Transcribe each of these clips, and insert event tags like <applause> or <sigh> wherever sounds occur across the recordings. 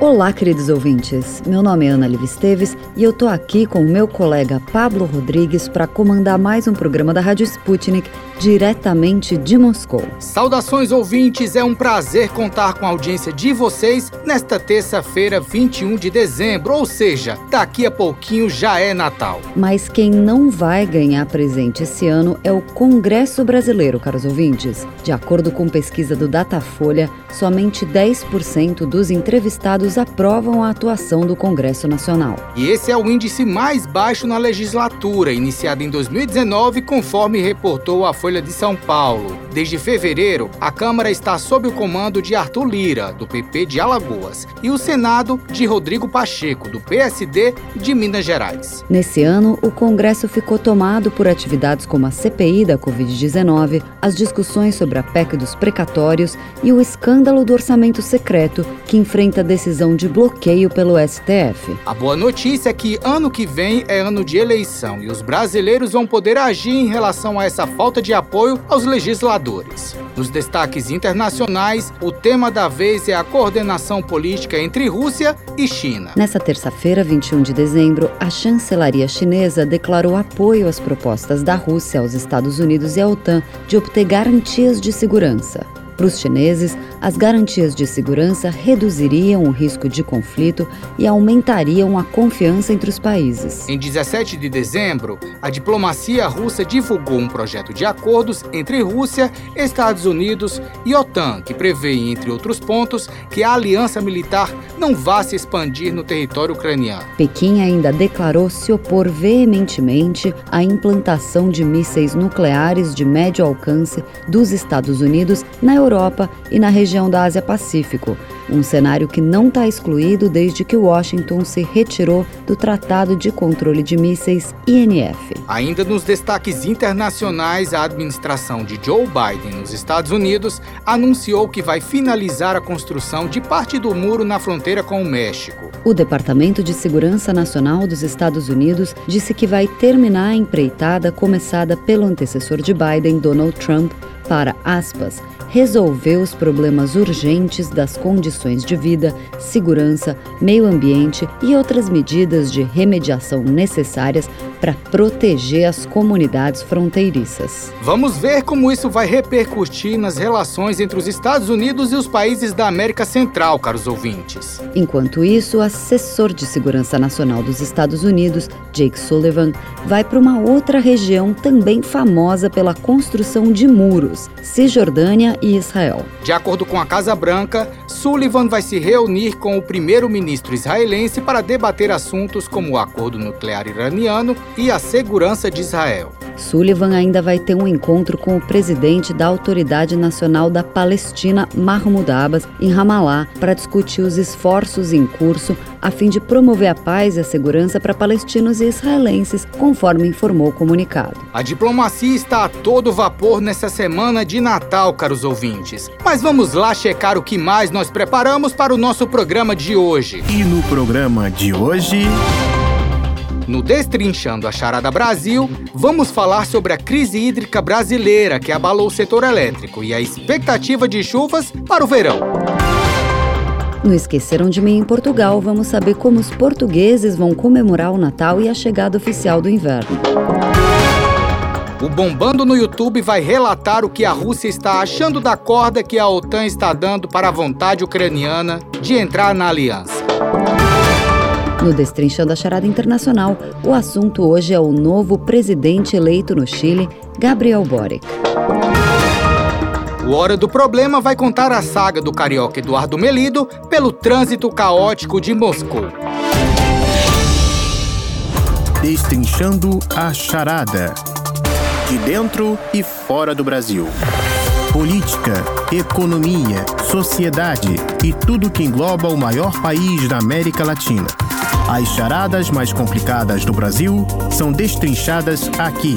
Olá, queridos ouvintes. Meu nome é Ana Liv Esteves e eu tô aqui com o meu colega Pablo Rodrigues para comandar mais um programa da Rádio Sputnik diretamente de Moscou. Saudações ouvintes, é um prazer contar com a audiência de vocês nesta terça-feira, 21 de dezembro, ou seja, daqui a pouquinho já é Natal. Mas quem não vai ganhar presente esse ano é o Congresso Brasileiro, caros ouvintes. De acordo com pesquisa do Datafolha, somente 10% dos entrevistados aprovam a atuação do Congresso Nacional. E esse é o índice mais baixo na legislatura, iniciada em 2019, conforme reportou a Folha de São Paulo. Desde fevereiro, a Câmara está sob o comando de Arthur Lira, do PP de Alagoas, e o Senado de Rodrigo Pacheco, do PSD de Minas Gerais. Nesse ano, o Congresso ficou tomado por atividades como a CPI da Covid-19, as discussões sobre a PEC dos precatórios e o escândalo do orçamento secreto, que enfrenta a decisão de bloqueio pelo STF. A boa notícia é que ano que vem é ano de eleição e os brasileiros vão poder agir em relação a essa falta de apoio aos legisladores. Nos destaques internacionais, o tema da vez é a coordenação política entre Rússia e China. Nessa terça-feira, 21 de dezembro, a chancelaria chinesa declarou apoio às propostas da Rússia aos Estados Unidos e à OTAN de obter garantias de segurança. Para os chineses, as garantias de segurança reduziriam o risco de conflito e aumentariam a confiança entre os países. Em 17 de dezembro, a diplomacia russa divulgou um projeto de acordos entre Rússia, Estados Unidos e OTAN, que prevê, entre outros pontos, que a aliança militar não vá se expandir no território ucraniano. Pequim ainda declarou se opor veementemente à implantação de mísseis nucleares de médio alcance dos Estados Unidos na Europa e na região da Ásia-Pacífico, um cenário que não está excluído desde que Washington se retirou do Tratado de Controle de Mísseis INF. Ainda nos destaques internacionais, a administração de Joe Biden nos Estados Unidos anunciou que vai finalizar a construção de parte do muro na fronteira com o México. O Departamento de Segurança Nacional dos Estados Unidos disse que vai terminar a empreitada começada pelo antecessor de Biden, Donald Trump, para, aspas, resolver os problemas urgentes das condições de vida, segurança, meio ambiente e outras medidas de remediação necessárias para proteger as comunidades fronteiriças. Vamos ver como isso vai repercutir nas relações entre os Estados Unidos e os países da América Central, caros ouvintes. Enquanto isso, o assessor de segurança nacional dos Estados Unidos, Jake Sullivan, vai para uma outra região também famosa pela construção de muros, Cisjordânia e Israel. De acordo com a Casa Branca, Sullivan vai se reunir com o primeiro-ministro israelense para debater assuntos como o acordo nuclear iraniano e a segurança de Israel. Sullivan ainda vai ter um encontro com o presidente da Autoridade Nacional da Palestina, Mahmoud Abbas, em Ramallah, para discutir os esforços em curso a fim de promover a paz e a segurança para palestinos e israelenses, conforme informou o comunicado. A diplomacia está a todo vapor nessa semana de Natal, caros ouvintes. Mas vamos lá checar o que mais nós preparamos para o nosso programa de hoje. E no programa de hoje. No Destrinchando a Charada Brasil, vamos falar sobre a crise hídrica brasileira que abalou o setor elétrico e a expectativa de chuvas para o verão. No Esqueceram de Mim em Portugal, vamos saber como os portugueses vão comemorar o Natal e a chegada oficial do inverno. O Bombando no YouTube vai relatar o que a Rússia está achando da corda que a OTAN está dando para a vontade ucraniana de entrar na aliança. No Destrinchando a Charada Internacional, o assunto hoje é o novo presidente eleito no Chile, Gabriel Boric. O Hora do Problema vai contar a saga do carioca Eduardo Melido pelo trânsito caótico de Moscou. Destrinchando a Charada. De dentro e fora do Brasil. Política, economia, sociedade e tudo que engloba o maior país da América Latina. As charadas mais complicadas do Brasil são destrinchadas aqui.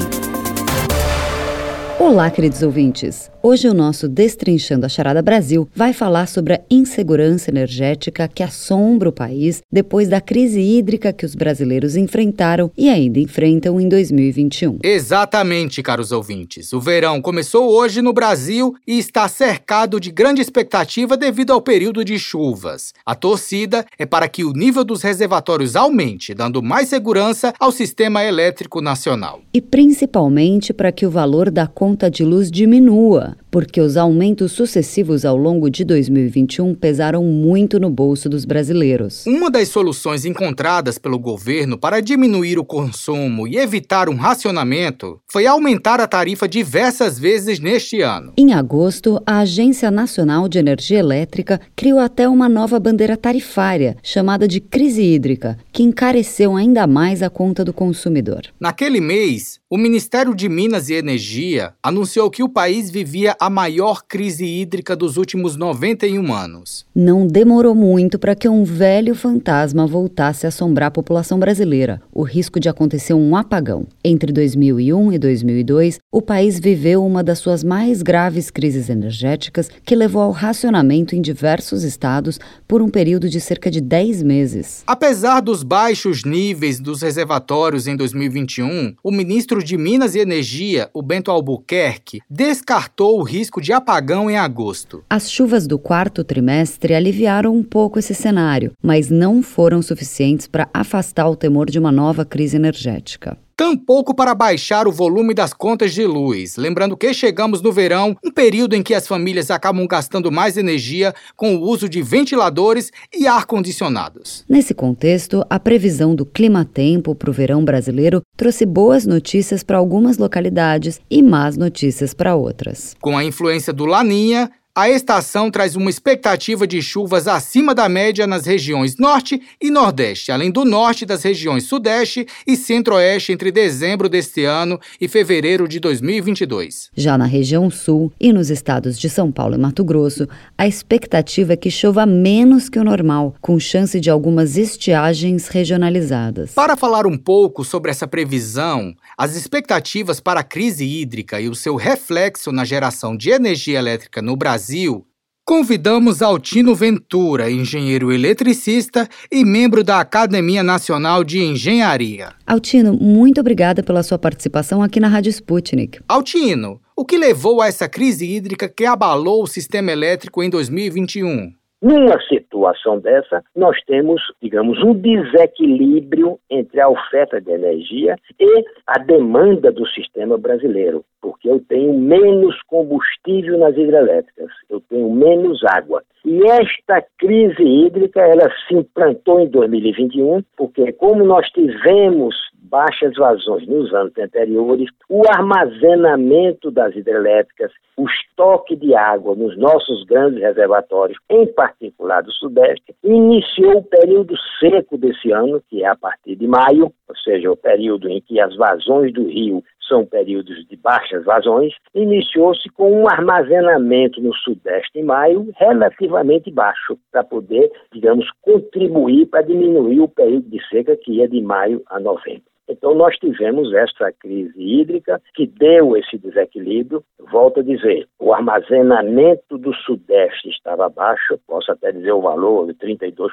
Olá, queridos ouvintes. Hoje o nosso Destrinchando a Charada Brasil vai falar sobre a insegurança energética que assombra o país depois da crise hídrica que os brasileiros enfrentaram e ainda enfrentam em 2021. Exatamente, caros ouvintes. O verão começou hoje no Brasil e está cercado de grande expectativa devido ao período de chuvas. A torcida é para que o nível dos reservatórios aumente, dando mais segurança ao sistema elétrico nacional. E principalmente para que o valor da conta de luz diminua, porque os aumentos sucessivos ao longo de 2021 pesaram muito no bolso dos brasileiros. Uma das soluções encontradas pelo governo para diminuir o consumo e evitar um racionamento foi aumentar a tarifa diversas vezes neste ano. Em agosto, a Agência Nacional de Energia Elétrica criou até uma nova bandeira tarifária, chamada de crise hídrica, que encareceu ainda mais a conta do consumidor. Naquele mês, o Ministério de Minas e Energia anunciou que o país vivia a maior crise hídrica dos últimos 91 anos. Não demorou muito para que um velho fantasma voltasse a assombrar a população brasileira: o risco de acontecer um apagão. Entre 2001 e 2002, o país viveu uma das suas mais graves crises energéticas, que levou ao racionamento em diversos estados por um período de cerca de 10 meses. Apesar dos baixos níveis dos reservatórios em 2021, o ministro ministro de Minas e Energia, o Bento Albuquerque, descartou o risco de apagão em agosto. As chuvas do quarto trimestre aliviaram um pouco esse cenário, mas não foram suficientes para afastar o temor de uma nova crise energética tampouco para baixar o volume das contas de luz. Lembrando que chegamos no verão, um período em que as famílias acabam gastando mais energia com o uso de ventiladores e ar-condicionados. Nesse contexto, a previsão do clima-tempo para o verão brasileiro trouxe boas notícias para algumas localidades e más notícias para outras. Com a influência do Laninha, a estação traz uma expectativa de chuvas acima da média nas regiões Norte e Nordeste, além do norte das regiões Sudeste e Centro-Oeste entre dezembro deste ano e fevereiro de 2022. Já na região Sul e nos estados de São Paulo e Mato Grosso, a expectativa é que chova menos que o normal, com chance de algumas estiagens regionalizadas. Para falar um pouco sobre essa previsão, as expectativas para a crise hídrica e o seu reflexo na geração de energia elétrica no Brasil Brasil, convidamos Altino Ventura, engenheiro eletricista e membro da Academia Nacional de Engenharia. Altino, muito obrigada pela sua participação aqui na Rádio Sputnik. Altino, o que levou a essa crise hídrica que abalou o sistema elétrico em 2021? Numa situação dessa, nós temos, digamos, um desequilíbrio entre a oferta de energia e a demanda do sistema brasileiro, porque eu tenho menos combustível nas hidrelétricas, eu tenho menos água. E esta crise hídrica, ela se implantou em 2021, porque como nós tivemos baixas vazões nos anos anteriores, o armazenamento das hidrelétricas, o estoque de água nos nossos grandes reservatórios, em particular do Sudeste, iniciou o período seco desse ano, que é a partir de maio, ou seja, o período em que as vazões do rio são períodos de baixas vazões, iniciou-se com um armazenamento no Sudeste em maio relativamente baixo, para poder, digamos, contribuir para diminuir o período de seca que ia de maio a novembro. Então, nós tivemos esta crise hídrica que deu esse desequilíbrio. Volto a dizer, o armazenamento do Sudeste estava baixo, posso até dizer o valor de 32%,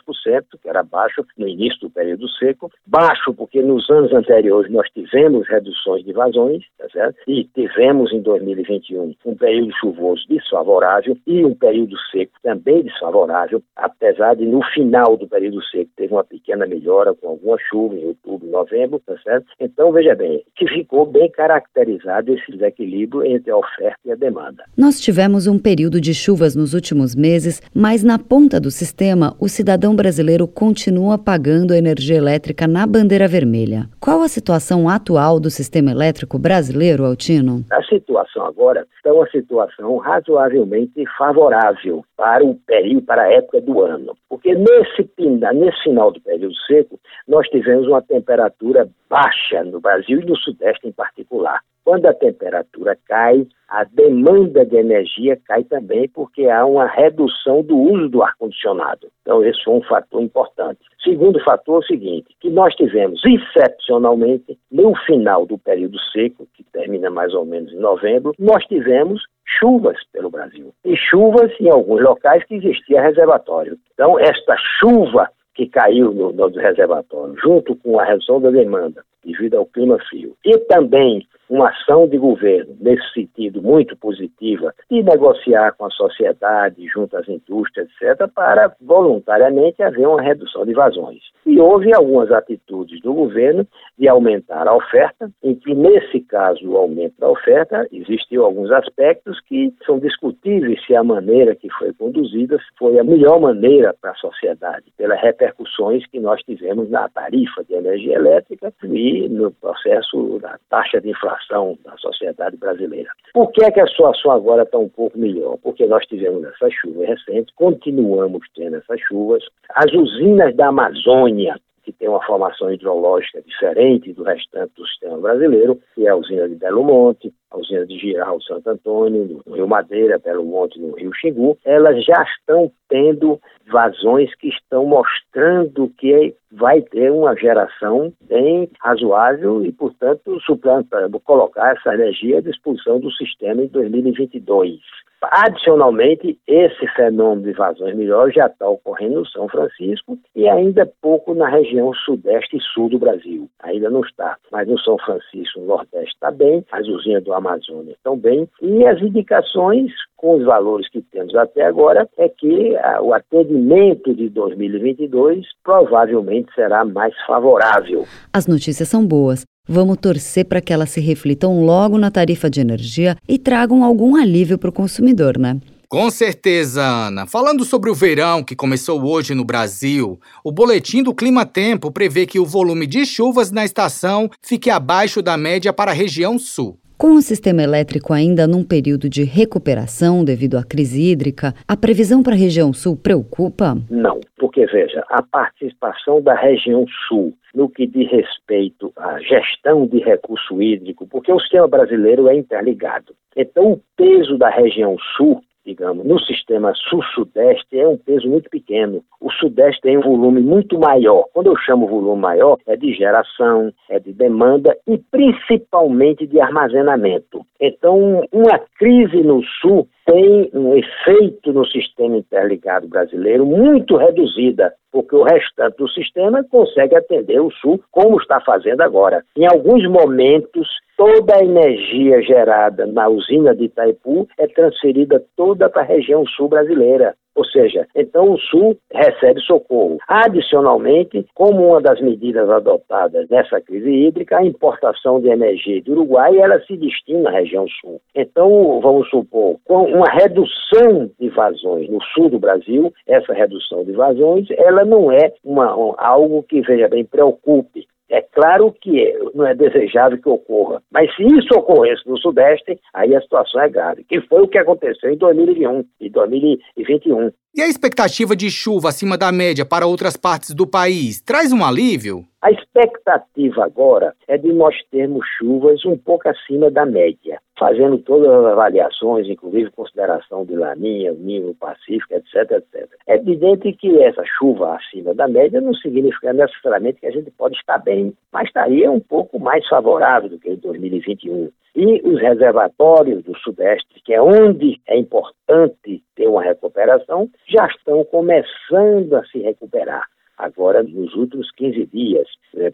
que era baixo no início do período seco. Baixo porque nos anos anteriores nós tivemos reduções de vazões, tá certo? e tivemos em 2021 um período chuvoso desfavorável e um período seco também desfavorável, apesar de no final do período seco teve uma pequena melhora com alguma chuva em outubro, novembro, tá certo? Então, veja bem, que ficou bem caracterizado esse desequilíbrio entre a oferta e a demanda. Nós tivemos um período de chuvas nos últimos meses, mas na ponta do sistema, o cidadão brasileiro continua pagando a energia elétrica na bandeira vermelha. Qual a situação atual do sistema elétrico brasileiro, Altino? A situação agora está uma situação razoavelmente favorável para o período, para a época do ano. Porque nesse, nesse final do período seco, nós tivemos uma temperatura baixa no Brasil e no Sudeste em particular. Quando a temperatura cai, a demanda de energia cai também porque há uma redução do uso do ar-condicionado. Então, esse foi um fator importante. Segundo fator é o seguinte, que nós tivemos, excepcionalmente, no final do período seco, que termina mais ou menos em novembro, nós tivemos chuvas pelo Brasil. E chuvas em alguns locais que existia reservatório. Então, esta chuva que caiu no, no reservatório, junto com a redução da demanda devido ao clima frio, e também uma ação de governo nesse sentido muito positiva de negociar com a sociedade, junto às indústrias, etc., para voluntariamente haver uma redução de vazões. E houve algumas atitudes do governo de aumentar a oferta, em que, nesse caso, o aumento da oferta, existiu alguns aspectos que são discutíveis se a maneira que foi conduzida foi a melhor maneira para a sociedade, pelas repercussões que nós tivemos na tarifa de energia elétrica e no processo da taxa de inflação da sociedade brasileira. Por que, é que a situação agora está um pouco melhor? Porque nós tivemos essas chuvas recentes, continuamos tendo essas chuvas. As usinas da Amazônia, que tem uma formação hidrológica diferente do restante do sistema brasileiro, que é a usina de Belo Monte, a usina de Giral Santo Antônio, no Rio Madeira, Belo Monte, no Rio Xingu, elas já estão tendo vazões que estão mostrando que vai ter uma geração bem razoável e, portanto, suplantando, colocar essa energia à disposição do sistema em 2022. Adicionalmente, esse fenômeno de vazões melhores já está ocorrendo no São Francisco e ainda pouco na região sudeste e sul do Brasil. Ainda não está. Mas no São Francisco, no Nordeste está bem, as usinas do Amazônia estão bem e as indicações com os valores que temos até agora é que a, o atendimento de 2022 provavelmente será mais favorável. As notícias são boas. Vamos torcer para que elas se reflitam logo na tarifa de energia e tragam algum alívio para o consumidor, né? Com certeza, Ana. Falando sobre o verão que começou hoje no Brasil, o boletim do Clima Tempo prevê que o volume de chuvas na estação fique abaixo da média para a região sul. Com o sistema elétrico ainda num período de recuperação devido à crise hídrica, a previsão para a região sul preocupa? Não, porque veja, a participação da região sul no que diz respeito à gestão de recurso hídrico, porque o sistema brasileiro é interligado. Então, o peso da região sul digamos, no sistema sul-sudeste é um peso muito pequeno. O sudeste tem um volume muito maior. Quando eu chamo volume maior, é de geração, é de demanda e principalmente de armazenamento. Então, uma crise no sul tem um efeito no sistema interligado brasileiro muito reduzida, porque o restante do sistema consegue atender o sul como está fazendo agora. Em alguns momentos, toda a energia gerada na usina de Itaipu é transferida toda para a região sul brasileira. Ou seja, então o Sul recebe socorro. Adicionalmente, como uma das medidas adotadas nessa crise hídrica, a importação de energia do Uruguai ela se destina à região Sul. Então, vamos supor, com uma redução de vazões no sul do Brasil, essa redução de vazões, ela não é uma, um, algo que, veja bem, preocupe é claro que não é desejável que ocorra, mas se isso ocorresse no Sudeste, aí a situação é grave, que foi o que aconteceu em 2021 e 2021. E a expectativa de chuva acima da média para outras partes do país traz um alívio? A expectativa agora é de nós termos chuvas um pouco acima da média, fazendo todas as avaliações, inclusive consideração de laninha, nível pacífico, etc, etc. É evidente que essa chuva acima da média não significa necessariamente que a gente pode estar bem, mas estaria um pouco mais favorável do que em 2021. E os reservatórios do Sudeste, que é onde é importante ter uma recuperação, já estão começando a se recuperar agora nos últimos 15 dias.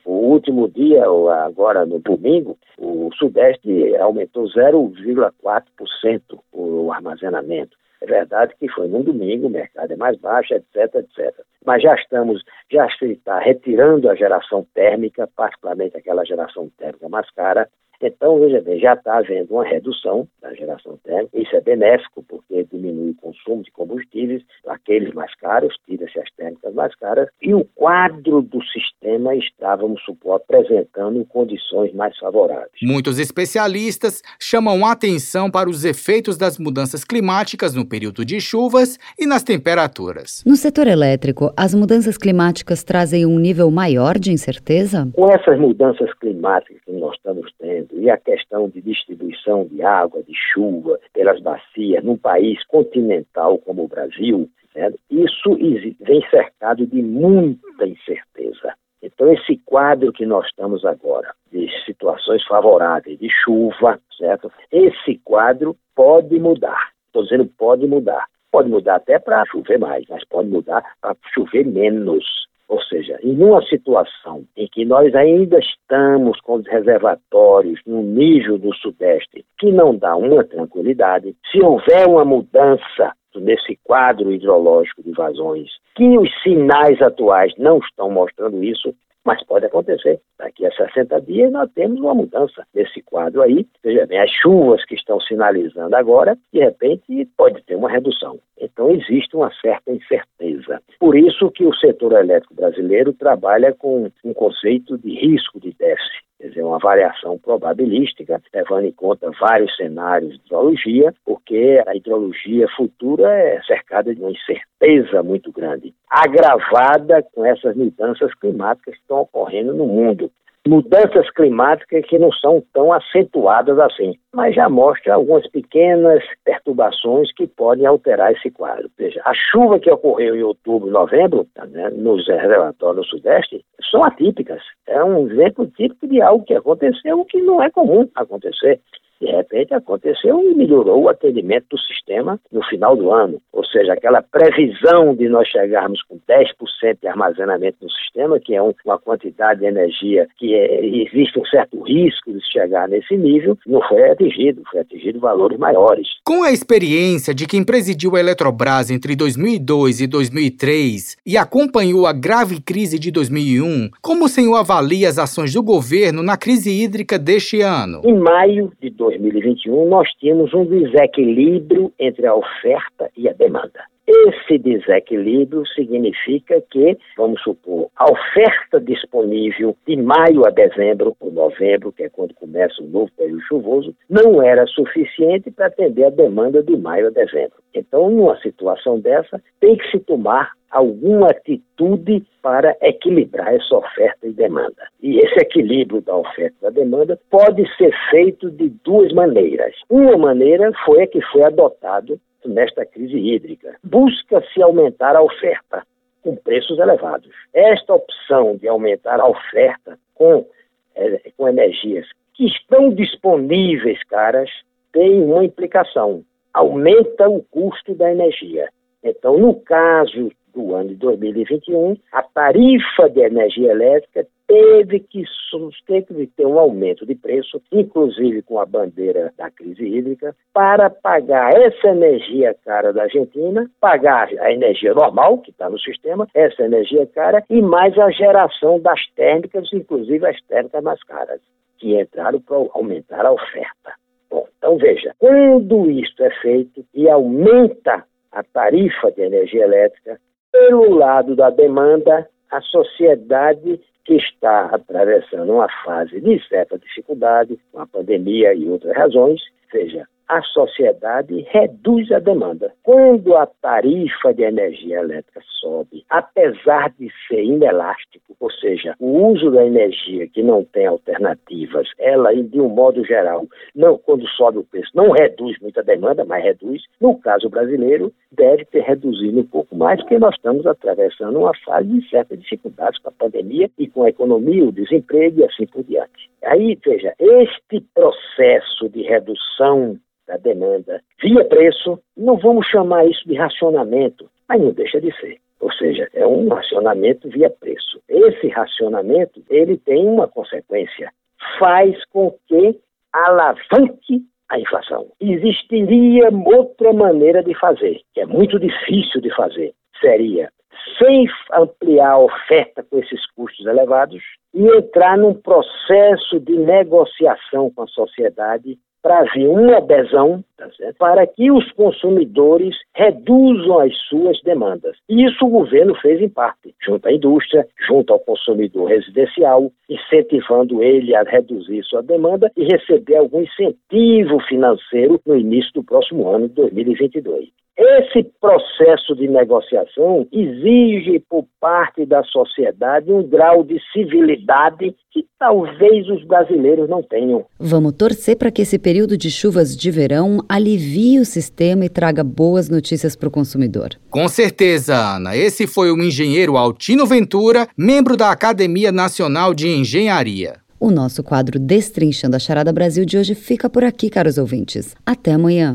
O último dia, agora no domingo, o Sudeste aumentou 0,4% o armazenamento. É verdade que foi num domingo, o mercado é mais baixo, etc, etc. Mas já estamos, já se está retirando a geração térmica, particularmente aquela geração térmica mais cara, então, veja bem, já está havendo uma redução da geração térmica. Isso é benéfico, porque diminui o consumo de combustíveis, aqueles mais caros, tira-se as térmicas mais caras, e o quadro do sistema está, vamos supor, apresentando condições mais favoráveis. Muitos especialistas chamam atenção para os efeitos das mudanças climáticas no período de chuvas e nas temperaturas. No setor elétrico, as mudanças climáticas trazem um nível maior de incerteza? Com essas mudanças climáticas que nós estamos tendo, e a questão de distribuição de água, de chuva pelas bacias num país continental como o Brasil, né, isso vem cercado de muita incerteza. Então, esse quadro que nós estamos agora, de situações favoráveis, de chuva, certo? Esse quadro pode mudar. Estou dizendo pode mudar. Pode mudar até para chover mais, mas pode mudar para chover menos. Ou seja, em uma situação em que nós ainda estamos com os reservatórios no nível do Sudeste, que não dá uma tranquilidade, se houver uma mudança nesse quadro hidrológico de vazões, que os sinais atuais não estão mostrando isso, mas pode acontecer. Daqui a 60 dias nós temos uma mudança nesse quadro aí. Veja bem, as chuvas que estão sinalizando agora, de repente pode ter uma redução. Então existe uma certa incerteza. Por isso que o setor elétrico brasileiro trabalha com um conceito de risco de déficit quer dizer, uma variação probabilística, levando em conta vários cenários de hidrologia, porque a hidrologia futura é cercada de uma incerteza muito grande, agravada com essas mudanças climáticas que estão ocorrendo no mundo mudanças climáticas que não são tão acentuadas assim, mas já mostra algumas pequenas perturbações que podem alterar esse quadro. Veja, a chuva que ocorreu em outubro, novembro, né, nos relatórios do Sudeste, são atípicas. É um exemplo típico de algo que aconteceu que não é comum acontecer de repente aconteceu e melhorou o atendimento do sistema no final do ano. Ou seja, aquela previsão de nós chegarmos com 10% de armazenamento no sistema, que é um, uma quantidade de energia que é, existe um certo risco de chegar nesse nível, não foi atingido, foi atingido valores maiores. Com a experiência de quem presidiu a Eletrobras entre 2002 e 2003 e acompanhou a grave crise de 2001, como o senhor avalia as ações do governo na crise hídrica deste ano? Em maio de 2021, nós tínhamos um desequilíbrio entre a oferta e a demanda. Esse desequilíbrio significa que, vamos supor, a oferta disponível de maio a dezembro, ou novembro, que é quando começa o novo período chuvoso, não era suficiente para atender a demanda de maio a dezembro. Então, numa situação dessa, tem que se tomar alguma atitude para equilibrar essa oferta e demanda. E esse equilíbrio da oferta e da demanda pode ser feito de duas maneiras. Uma maneira foi a que foi adotado nesta crise hídrica. Busca-se aumentar a oferta com preços elevados. Esta opção de aumentar a oferta com, é, com energias que estão disponíveis, caras, tem uma implicação. Aumenta o custo da energia. Então, no caso do ano de 2021, a tarifa de energia elétrica teve que, teve ter um aumento de preço, inclusive com a bandeira da crise hídrica, para pagar essa energia cara da Argentina, pagar a energia normal, que está no sistema, essa energia cara, e mais a geração das térmicas, inclusive as térmicas mais caras, que entraram para aumentar a oferta. Bom, então veja, quando isso é feito e aumenta a tarifa de energia elétrica, pelo lado da demanda, a sociedade que está atravessando uma fase de certa dificuldade, com a pandemia e outras razões, seja a sociedade reduz a demanda. Quando a tarifa de energia elétrica sobe, apesar de ser inelástico, ou seja, o uso da energia que não tem alternativas, ela, de um modo geral, não, quando sobe o preço, não reduz muita demanda, mas reduz. No caso brasileiro, deve ter reduzido um pouco mais, porque nós estamos atravessando uma fase de certas dificuldades com a pandemia e com a economia, o desemprego e assim por diante. Aí, veja, este processo de redução da demanda via preço, não vamos chamar isso de racionamento, mas não deixa de ser. Ou seja, é um racionamento via preço. Esse racionamento, ele tem uma consequência, faz com que alavanque a inflação. Existiria outra maneira de fazer, que é muito difícil de fazer, seria sem ampliar a oferta com esses custos elevados e entrar num processo de negociação com a sociedade para haver uma adesão tá para que os consumidores reduzam as suas demandas. E isso o governo fez em parte, junto à indústria, junto ao consumidor residencial, incentivando ele a reduzir sua demanda e receber algum incentivo financeiro no início do próximo ano de 2022. Esse processo de negociação exige por parte da sociedade um grau de civilidade que talvez os brasileiros não tenham. Vamos torcer para que esse período de chuvas de verão alivie o sistema e traga boas notícias para o consumidor. Com certeza, Ana. Esse foi o engenheiro Altino Ventura, membro da Academia Nacional de Engenharia. O nosso quadro Destrinchando a Charada Brasil de hoje fica por aqui, caros ouvintes. Até amanhã.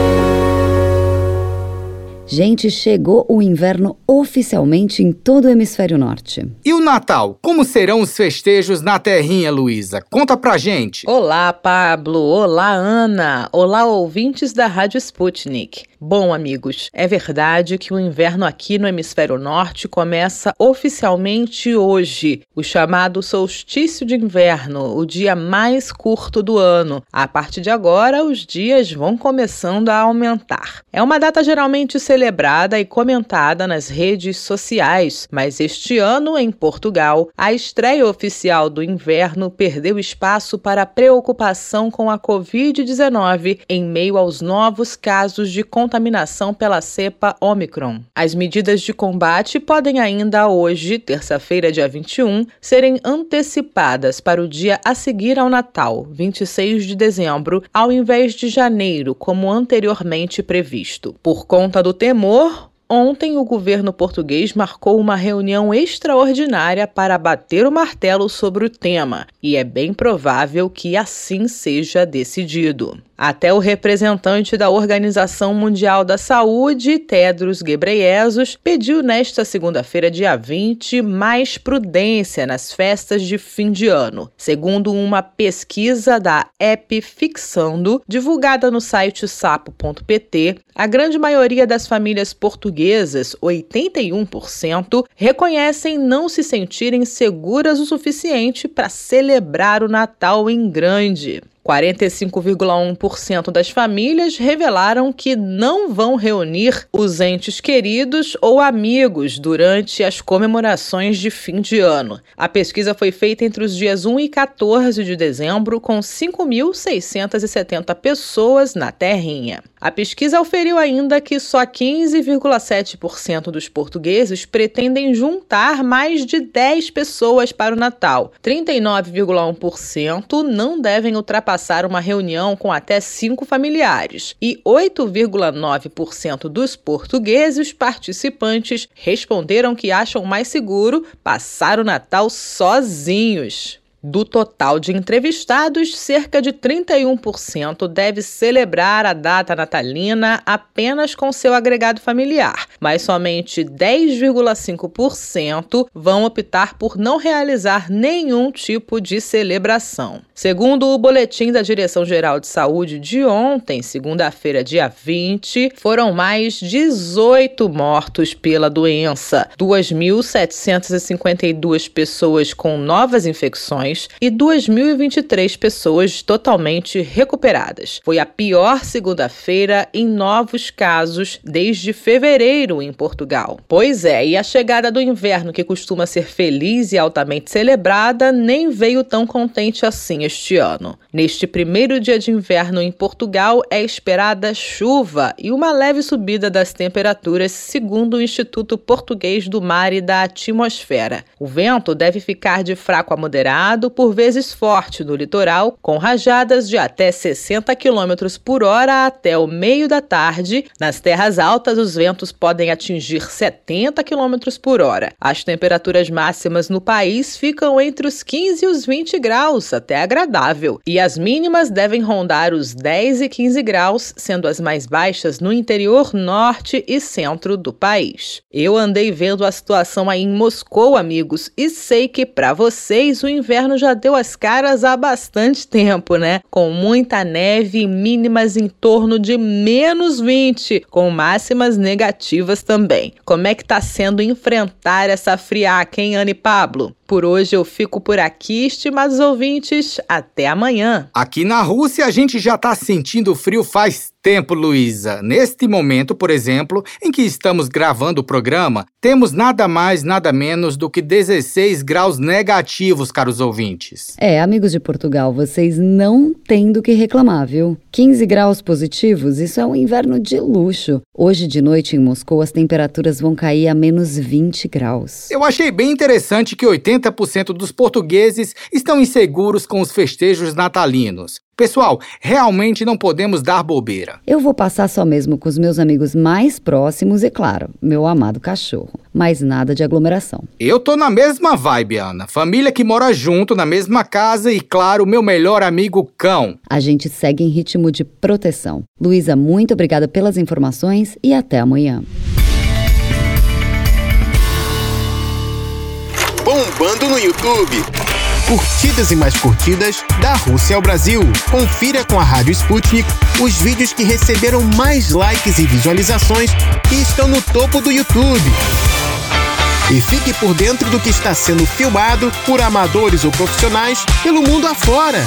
Gente, chegou o inverno oficialmente em todo o hemisfério norte. E o Natal? Como serão os festejos na terrinha, Luísa? Conta pra gente. Olá, Pablo. Olá, Ana. Olá, ouvintes da Rádio Sputnik. Bom, amigos, é verdade que o inverno aqui no hemisfério norte começa oficialmente hoje, o chamado solstício de inverno, o dia mais curto do ano. A partir de agora, os dias vão começando a aumentar. É uma data geralmente celebrada e comentada nas redes sociais, mas este ano, em Portugal, a estreia oficial do inverno perdeu espaço para preocupação com a Covid-19 em meio aos novos casos de contaminação pela cepa Omicron. As medidas de combate podem ainda hoje, terça-feira, dia 21, serem antecipadas para o dia a seguir ao Natal, 26 de dezembro, ao invés de janeiro, como anteriormente previsto. Por conta do temor, Ontem, o governo português marcou uma reunião extraordinária para bater o martelo sobre o tema, e é bem provável que assim seja decidido. Até o representante da Organização Mundial da Saúde, Tedros Ghebreyesus, pediu nesta segunda-feira, dia 20, mais prudência nas festas de fim de ano. Segundo uma pesquisa da Epifixando, divulgada no site sapo.pt, a grande maioria das famílias portuguesas, 81%, reconhecem não se sentirem seguras o suficiente para celebrar o Natal em grande. 45,1% das famílias revelaram que não vão reunir os entes queridos ou amigos durante as comemorações de fim de ano. A pesquisa foi feita entre os dias 1 e 14 de dezembro, com 5.670 pessoas na terrinha. A pesquisa auferiu ainda que só 15,7% dos portugueses pretendem juntar mais de 10 pessoas para o Natal. 39,1% não devem ultrapassar uma reunião com até cinco familiares. E 8,9% dos portugueses participantes responderam que acham mais seguro passar o Natal sozinhos. Do total de entrevistados, cerca de 31% deve celebrar a data natalina apenas com seu agregado familiar, mas somente 10,5% vão optar por não realizar nenhum tipo de celebração. Segundo o boletim da Direção-Geral de Saúde de ontem, segunda-feira, dia 20, foram mais 18 mortos pela doença, 2.752 pessoas com novas infecções e 2.023 pessoas totalmente recuperadas. Foi a pior segunda-feira em novos casos desde fevereiro em Portugal. Pois é, e a chegada do inverno, que costuma ser feliz e altamente celebrada, nem veio tão contente assim este ano. Neste primeiro dia de inverno em Portugal é esperada chuva e uma leve subida das temperaturas, segundo o Instituto Português do Mar e da Atmosfera. O vento deve ficar de fraco a moderado por vezes forte no litoral, com rajadas de até 60 km por hora até o meio da tarde. Nas terras altas, os ventos podem atingir 70 km por hora. As temperaturas máximas no país ficam entre os 15 e os 20 graus, até agradável, e as mínimas devem rondar os 10 e 15 graus, sendo as mais baixas no interior norte e centro do país. Eu andei vendo a situação aí em Moscou, amigos, e sei que para vocês o inverno já deu as caras há bastante tempo, né? Com muita neve e mínimas em torno de menos 20, com máximas negativas também. Como é que tá sendo enfrentar essa friaca, hein, Anne Pablo? Por hoje eu fico por aqui, estimados ouvintes. Até amanhã. Aqui na Rússia a gente já está sentindo frio faz tempo, Luísa. Neste momento, por exemplo, em que estamos gravando o programa, temos nada mais, nada menos do que 16 graus negativos, caros ouvintes. É, amigos de Portugal, vocês não têm do que reclamar, viu? 15 graus positivos, isso é um inverno de luxo. Hoje de noite em Moscou as temperaturas vão cair a menos 20 graus. Eu achei bem interessante que 80% dos portugueses estão inseguros com os festejos natalinos. Pessoal, realmente não podemos dar bobeira. Eu vou passar só mesmo com os meus amigos mais próximos e, claro, meu amado cachorro. Mas nada de aglomeração. Eu tô na mesma vibe, Ana. Família que mora junto, na mesma casa e, claro, meu melhor amigo cão. A gente segue em ritmo de proteção. Luísa, muito obrigada pelas informações e até amanhã. Bombando no YouTube curtidas e mais curtidas da Rússia ao Brasil. Confira com a Rádio Sputnik os vídeos que receberam mais likes e visualizações e estão no topo do YouTube. E fique por dentro do que está sendo filmado por amadores ou profissionais pelo mundo afora.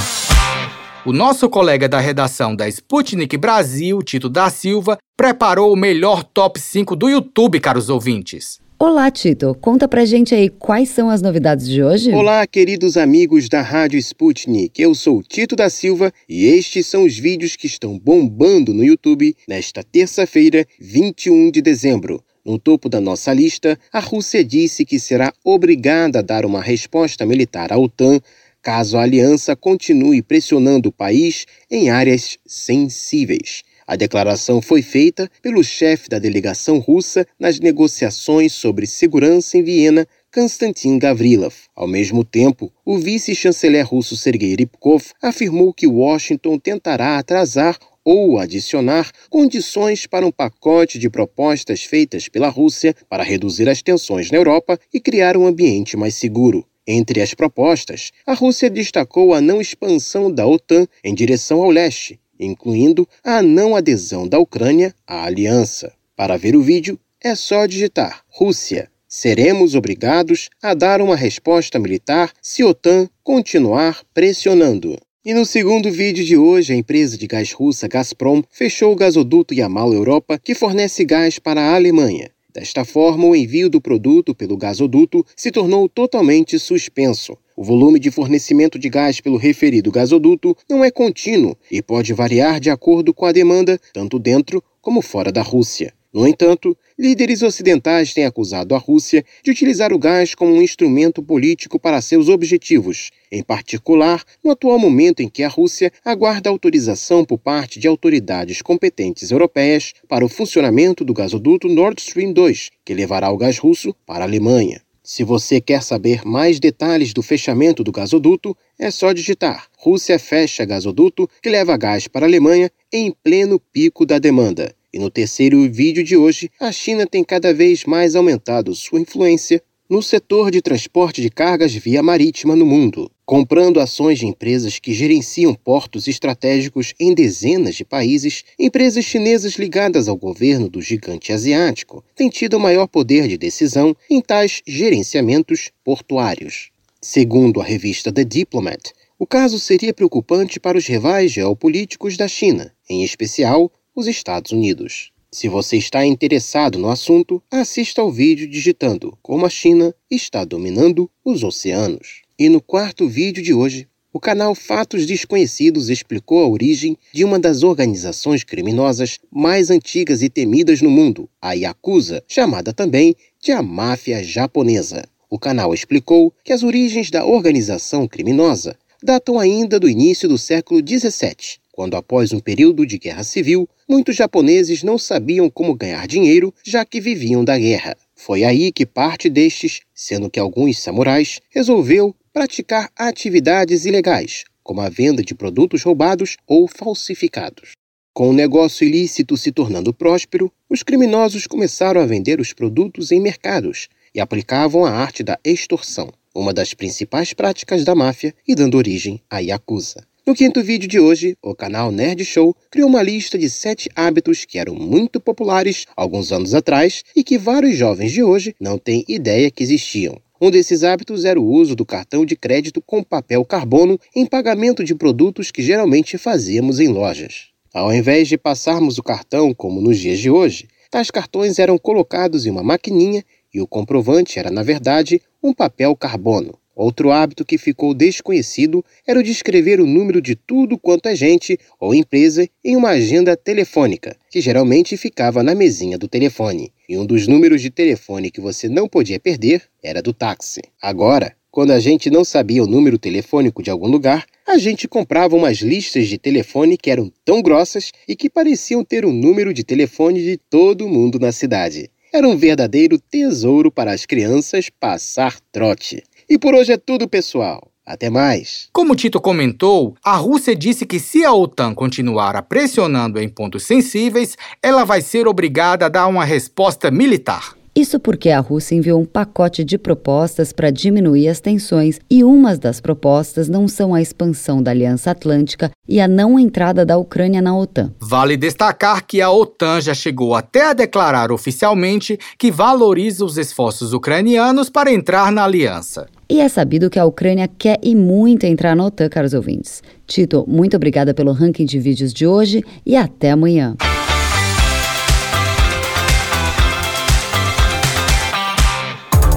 O nosso colega da redação da Sputnik Brasil, Tito da Silva, preparou o melhor top 5 do YouTube, caros ouvintes. Olá, Tito. Conta pra gente aí quais são as novidades de hoje. Olá, queridos amigos da Rádio Sputnik. Eu sou Tito da Silva e estes são os vídeos que estão bombando no YouTube nesta terça-feira, 21 de dezembro. No topo da nossa lista, a Rússia disse que será obrigada a dar uma resposta militar à OTAN caso a aliança continue pressionando o país em áreas sensíveis. A declaração foi feita pelo chefe da delegação russa nas negociações sobre segurança em Viena, Konstantin Gavrilov. Ao mesmo tempo, o vice-chanceler russo Sergei Rybkov afirmou que Washington tentará atrasar ou adicionar condições para um pacote de propostas feitas pela Rússia para reduzir as tensões na Europa e criar um ambiente mais seguro. Entre as propostas, a Rússia destacou a não expansão da OTAN em direção ao leste incluindo a não adesão da Ucrânia à aliança. Para ver o vídeo, é só digitar Rússia. Seremos obrigados a dar uma resposta militar se a OTAN continuar pressionando. E no segundo vídeo de hoje, a empresa de gás russa Gazprom fechou o gasoduto Yamal Europa, que fornece gás para a Alemanha. Desta forma, o envio do produto pelo gasoduto se tornou totalmente suspenso. O volume de fornecimento de gás pelo referido gasoduto não é contínuo e pode variar de acordo com a demanda, tanto dentro como fora da Rússia. No entanto, líderes ocidentais têm acusado a Rússia de utilizar o gás como um instrumento político para seus objetivos, em particular no atual momento em que a Rússia aguarda autorização por parte de autoridades competentes europeias para o funcionamento do gasoduto Nord Stream 2, que levará o gás russo para a Alemanha. Se você quer saber mais detalhes do fechamento do gasoduto, é só digitar Rússia fecha gasoduto que leva gás para a Alemanha em pleno pico da demanda. E no terceiro vídeo de hoje, a China tem cada vez mais aumentado sua influência no setor de transporte de cargas via marítima no mundo, comprando ações de empresas que gerenciam portos estratégicos em dezenas de países, empresas chinesas ligadas ao governo do gigante asiático têm tido maior poder de decisão em tais gerenciamentos portuários. Segundo a revista The Diplomat, o caso seria preocupante para os rivais geopolíticos da China, em especial os Estados Unidos. Se você está interessado no assunto, assista ao vídeo digitando como a China está dominando os oceanos. E no quarto vídeo de hoje, o canal Fatos Desconhecidos explicou a origem de uma das organizações criminosas mais antigas e temidas no mundo, a Yakuza, chamada também de a máfia japonesa. O canal explicou que as origens da organização criminosa datam ainda do início do século XVII, quando, após um período de guerra civil, muitos japoneses não sabiam como ganhar dinheiro, já que viviam da guerra. Foi aí que parte destes, sendo que alguns samurais, resolveu praticar atividades ilegais, como a venda de produtos roubados ou falsificados. Com o negócio ilícito se tornando próspero, os criminosos começaram a vender os produtos em mercados e aplicavam a arte da extorsão, uma das principais práticas da máfia e dando origem à Yakuza. No quinto vídeo de hoje, o canal Nerd Show criou uma lista de sete hábitos que eram muito populares alguns anos atrás e que vários jovens de hoje não têm ideia que existiam. Um desses hábitos era o uso do cartão de crédito com papel carbono em pagamento de produtos que geralmente fazíamos em lojas. Ao invés de passarmos o cartão como nos dias de hoje, tais cartões eram colocados em uma maquininha e o comprovante era, na verdade, um papel carbono. Outro hábito que ficou desconhecido era o de escrever o número de tudo quanto é gente ou empresa em uma agenda telefônica, que geralmente ficava na mesinha do telefone. E um dos números de telefone que você não podia perder era do táxi. Agora, quando a gente não sabia o número telefônico de algum lugar, a gente comprava umas listas de telefone que eram tão grossas e que pareciam ter o número de telefone de todo mundo na cidade. Era um verdadeiro tesouro para as crianças passar trote. E por hoje é tudo, pessoal. Até mais. Como Tito comentou, a Rússia disse que se a OTAN continuar a pressionando em pontos sensíveis, ela vai ser obrigada a dar uma resposta militar. Isso porque a Rússia enviou um pacote de propostas para diminuir as tensões, e umas das propostas não são a expansão da Aliança Atlântica e a não entrada da Ucrânia na OTAN. Vale destacar que a OTAN já chegou até a declarar oficialmente que valoriza os esforços ucranianos para entrar na aliança. E é sabido que a Ucrânia quer e muito entrar na OTAN, caros ouvintes. Tito, muito obrigada pelo ranking de vídeos de hoje e até amanhã.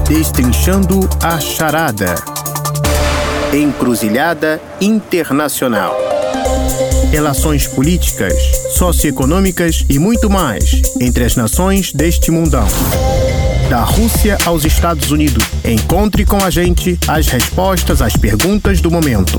Destrinchando a Charada. Encruzilhada Internacional. Relações políticas, socioeconômicas e muito mais entre as nações deste mundão. Da Rússia aos Estados Unidos. Encontre com a gente as respostas às perguntas do momento.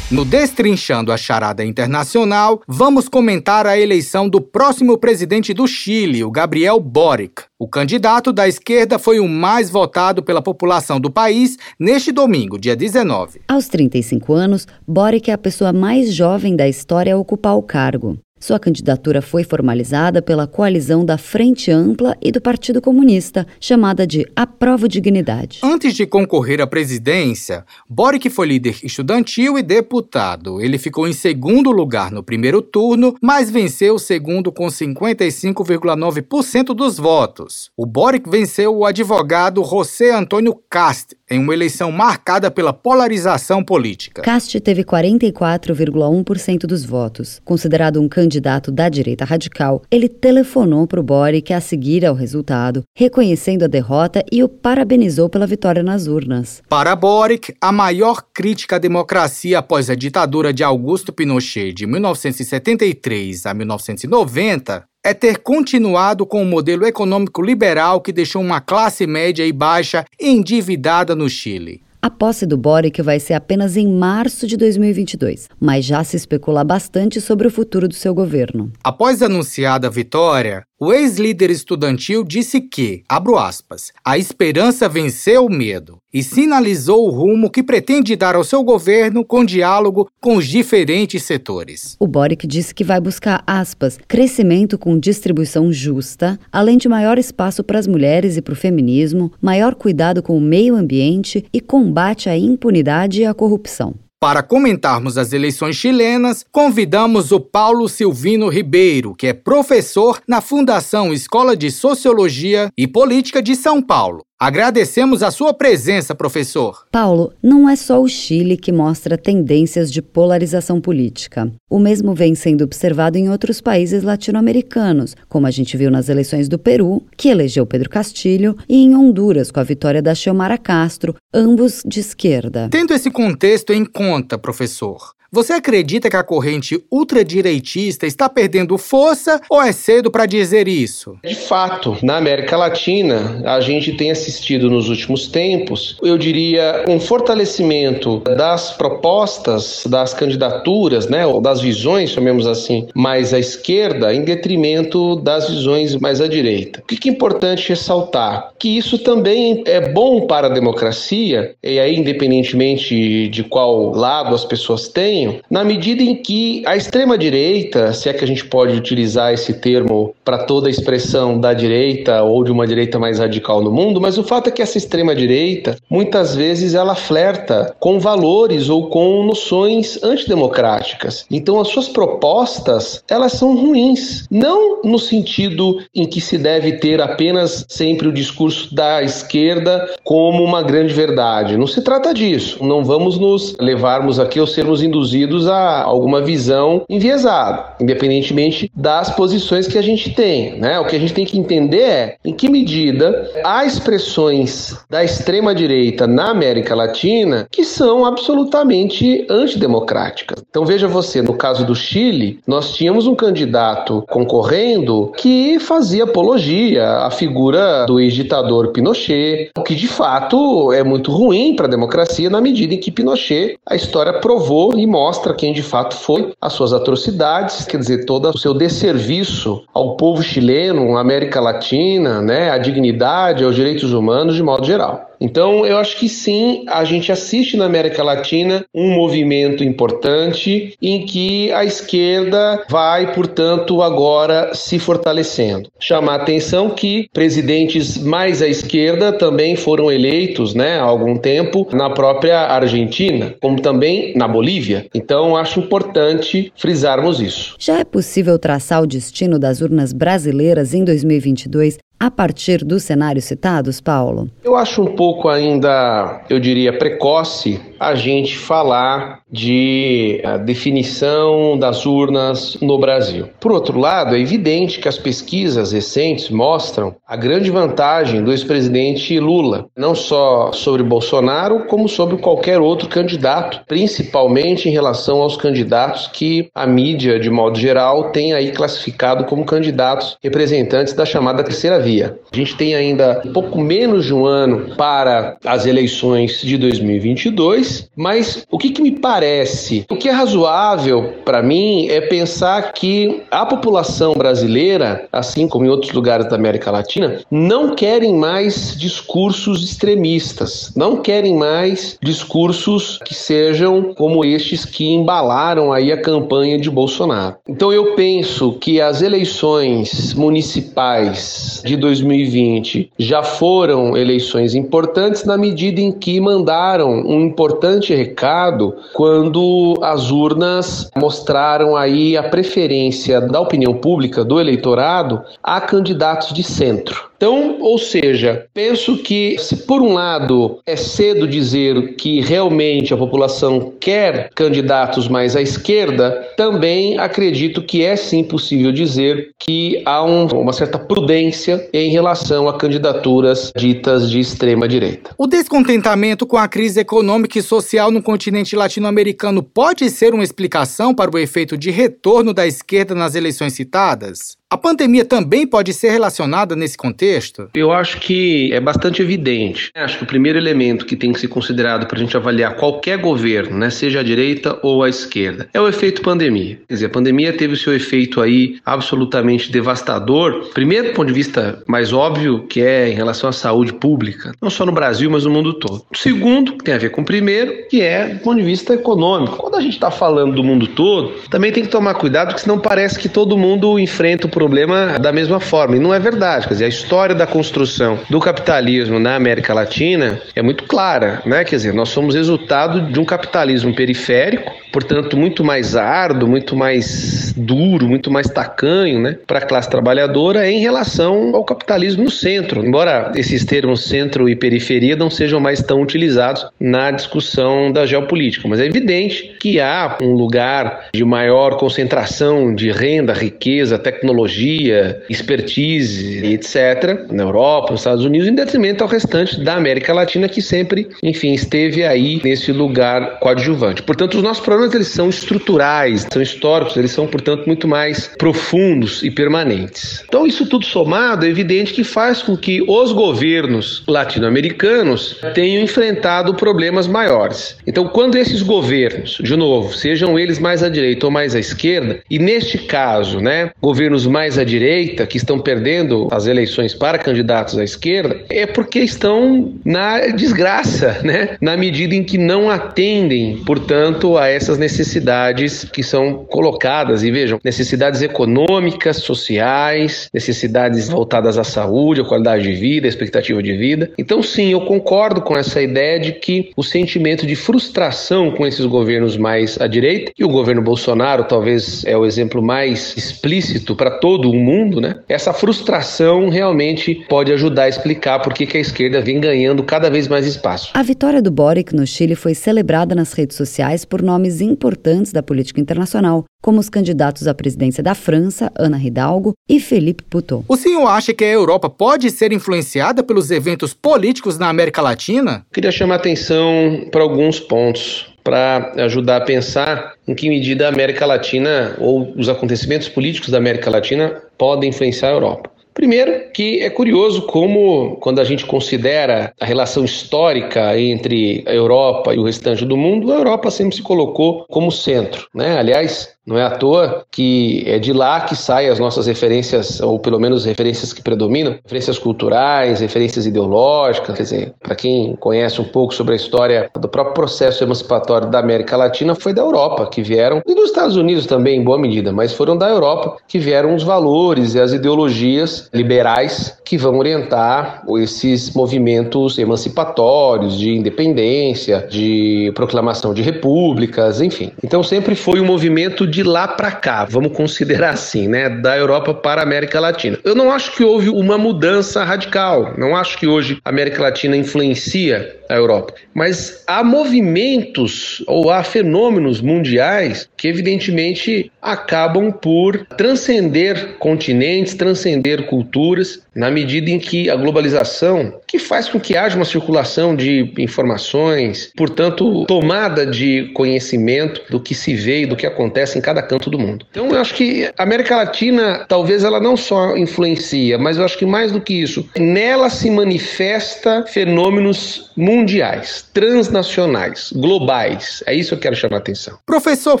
No Destrinchando a Charada Internacional, vamos comentar a eleição do próximo presidente do Chile, o Gabriel Boric. O candidato da esquerda foi o mais votado pela população do país neste domingo, dia 19. Aos 35 anos, Boric é a pessoa mais jovem da história a ocupar o cargo. Sua candidatura foi formalizada pela coalizão da Frente Ampla e do Partido Comunista, chamada de Aprova Dignidade. Antes de concorrer à presidência, Boric foi líder estudantil e deputado. Ele ficou em segundo lugar no primeiro turno, mas venceu o segundo com 55,9% dos votos. O Boric venceu o advogado José Antônio Cast em uma eleição marcada pela polarização política. Cast teve 44,1% dos votos. Considerado um candidato da direita radical, ele telefonou para o Boric a seguir ao resultado, reconhecendo a derrota e o parabenizou pela vitória nas urnas. Para Boric, a maior crítica à democracia após a ditadura de Augusto Pinochet de 1973 a 1990 é ter continuado com o modelo econômico liberal que deixou uma classe média e baixa endividada no Chile. A posse do Boric vai ser apenas em março de 2022, mas já se especula bastante sobre o futuro do seu governo. Após anunciada a vitória, o ex-líder estudantil disse que, abro aspas, a esperança venceu o medo e sinalizou o rumo que pretende dar ao seu governo com diálogo com os diferentes setores. O Boric disse que vai buscar, aspas, crescimento com distribuição justa, além de maior espaço para as mulheres e para o feminismo, maior cuidado com o meio ambiente e combate à impunidade e à corrupção. Para comentarmos as eleições chilenas, convidamos o Paulo Silvino Ribeiro, que é professor na Fundação Escola de Sociologia e Política de São Paulo. Agradecemos a sua presença, professor. Paulo, não é só o Chile que mostra tendências de polarização política. O mesmo vem sendo observado em outros países latino-americanos, como a gente viu nas eleições do Peru, que elegeu Pedro Castilho, e em Honduras, com a vitória da Xiomara Castro, ambos de esquerda. Tendo esse contexto em conta, professor, você acredita que a corrente ultradireitista está perdendo força ou é cedo para dizer isso? De fato, na América Latina, a gente tem assistido nos últimos tempos, eu diria, um fortalecimento das propostas, das candidaturas, né, ou das visões, chamemos assim, mais à esquerda, em detrimento das visões mais à direita. O que é importante ressaltar? Que isso também é bom para a democracia, e aí, independentemente de qual lado as pessoas têm, na medida em que a extrema-direita, se é que a gente pode utilizar esse termo para toda a expressão da direita ou de uma direita mais radical no mundo, mas o fato é que essa extrema-direita, muitas vezes, ela flerta com valores ou com noções antidemocráticas. Então, as suas propostas, elas são ruins. Não no sentido em que se deve ter apenas sempre o discurso da esquerda como uma grande verdade. Não se trata disso. Não vamos nos levarmos aqui ou sermos induzidos a alguma visão enviesada, independentemente das posições que a gente tem. Né? O que a gente tem que entender é em que medida há expressões da extrema-direita na América Latina que são absolutamente antidemocráticas. Então veja você, no caso do Chile, nós tínhamos um candidato concorrendo que fazia apologia à figura do ex-ditador Pinochet, o que de fato é muito ruim para a democracia na medida em que Pinochet, a história provou e mostra quem de fato foi, as suas atrocidades, quer dizer, todo o seu desserviço ao povo chileno, à América Latina, né, à dignidade, aos direitos humanos de modo geral. Então, eu acho que sim, a gente assiste na América Latina um movimento importante em que a esquerda vai, portanto, agora se fortalecendo. Chamar a atenção que presidentes mais à esquerda também foram eleitos, né, há algum tempo na própria Argentina, como também na Bolívia. Então, acho importante frisarmos isso. Já é possível traçar o destino das urnas brasileiras em 2022 a partir dos cenários citados, Paulo? Eu acho um pouco ainda, eu diria, precoce a gente falar de eh, definição das urnas no Brasil. Por outro lado, é evidente que as pesquisas recentes mostram a grande vantagem do ex-presidente Lula, não só sobre Bolsonaro, como sobre qualquer outro candidato, principalmente em relação aos candidatos que a mídia, de modo geral, tem aí classificado como candidatos representantes da chamada terceira via. A gente tem ainda um pouco menos de um ano para as eleições de 2022, mas o que, que me parece. O que é razoável para mim é pensar que a população brasileira, assim como em outros lugares da América Latina, não querem mais discursos extremistas, não querem mais discursos que sejam como estes que embalaram aí a campanha de Bolsonaro. Então eu penso que as eleições municipais de 2020 já foram eleições importantes na medida em que mandaram um importante recado quando quando as urnas mostraram aí a preferência da opinião pública, do eleitorado, a candidatos de centro. Então, ou seja, penso que se por um lado é cedo dizer que realmente a população quer candidatos mais à esquerda, também acredito que é sim possível dizer que há um, uma certa prudência em relação a candidaturas ditas de extrema direita. O descontentamento com a crise econômica e social no continente latino-americano pode ser uma explicação para o efeito de retorno da esquerda nas eleições citadas? A pandemia também pode ser relacionada nesse contexto? Eu acho que é bastante evidente. Acho que o primeiro elemento que tem que ser considerado para a gente avaliar qualquer governo, né, seja a direita ou a esquerda, é o efeito pandemia. Quer dizer, a pandemia teve o seu efeito aí absolutamente devastador. Primeiro, do ponto de vista mais óbvio, que é em relação à saúde pública, não só no Brasil, mas no mundo todo. O segundo, que tem a ver com o primeiro, que é do ponto de vista econômico. Quando a gente está falando do mundo todo, também tem que tomar cuidado, porque senão parece que todo mundo enfrenta o problema da mesma forma. E não é verdade. Quer dizer, a história da construção do capitalismo na América Latina é muito clara, né? Quer dizer, nós somos resultado de um capitalismo periférico, portanto, muito mais árduo, muito mais duro, muito mais tacanho, né? Para a classe trabalhadora em relação ao capitalismo no centro. Embora esses termos centro e periferia não sejam mais tão utilizados na discussão da geopolítica, mas é evidente que há um lugar de maior concentração de renda, riqueza, tecnologia expertise, etc., na Europa, nos Estados Unidos, em detrimento ao restante da América Latina, que sempre, enfim, esteve aí nesse lugar coadjuvante. Portanto, os nossos problemas eles são estruturais, são históricos, eles são, portanto, muito mais profundos e permanentes. Então, isso tudo somado, é evidente que faz com que os governos latino-americanos tenham enfrentado problemas maiores. Então, quando esses governos, de novo, sejam eles mais à direita ou mais à esquerda, e neste caso, né, governos mais mais à direita, que estão perdendo as eleições para candidatos à esquerda, é porque estão na desgraça, né? Na medida em que não atendem, portanto, a essa essas necessidades que são colocadas. E vejam, necessidades econômicas, sociais, necessidades voltadas à saúde, à qualidade de vida, à expectativa de vida. Então, sim, eu concordo com essa ideia de que o sentimento de frustração com esses governos mais à direita, e o governo Bolsonaro talvez é o exemplo mais explícito para todo o mundo, né? Essa frustração realmente pode ajudar a explicar por que a esquerda vem ganhando cada vez mais espaço. A vitória do Boric no Chile foi celebrada nas redes sociais por nomes importantes da política internacional, como os candidatos à presidência da França, Ana Hidalgo e Felipe Poutot. O senhor acha que a Europa pode ser influenciada pelos eventos políticos na América Latina? Queria chamar atenção para alguns pontos para ajudar a pensar em que medida a América Latina ou os acontecimentos políticos da América Latina podem influenciar a Europa. Primeiro, que é curioso como, quando a gente considera a relação histórica entre a Europa e o restante do mundo, a Europa sempre se colocou como centro. Né? Aliás, não é à toa que é de lá que saem as nossas referências, ou pelo menos referências que predominam, referências culturais, referências ideológicas. Quer dizer, para quem conhece um pouco sobre a história do próprio processo emancipatório da América Latina, foi da Europa que vieram, e dos Estados Unidos também, em boa medida, mas foram da Europa que vieram os valores e as ideologias liberais que vão orientar esses movimentos emancipatórios, de independência, de proclamação de repúblicas, enfim. Então sempre foi um movimento de de lá para cá, vamos considerar assim, né, da Europa para a América Latina. Eu não acho que houve uma mudança radical, não acho que hoje a América Latina influencia a Europa, mas há movimentos ou há fenômenos mundiais que evidentemente acabam por transcender continentes, transcender culturas, na medida em que a globalização, que faz com que haja uma circulação de informações, portanto, tomada de conhecimento do que se vê e do que acontece em cada canto do mundo. Então, eu acho que a América Latina, talvez ela não só influencia, mas eu acho que mais do que isso, nela se manifesta fenômenos mundiais, transnacionais, globais. É isso que eu quero chamar a atenção. Professor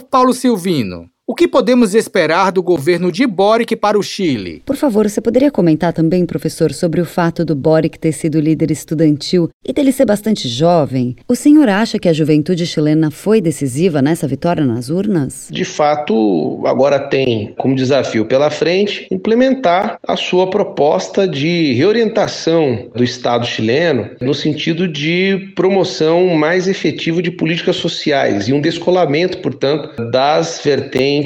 Paulo Silvino, o que podemos esperar do governo de Boric para o Chile? Por favor, você poderia comentar também, professor, sobre o fato do Boric ter sido líder estudantil e dele ser bastante jovem? O senhor acha que a juventude chilena foi decisiva nessa vitória nas urnas? De fato, agora tem como desafio pela frente implementar a sua proposta de reorientação do Estado chileno no sentido de promoção mais efetiva de políticas sociais e um descolamento, portanto, das vertentes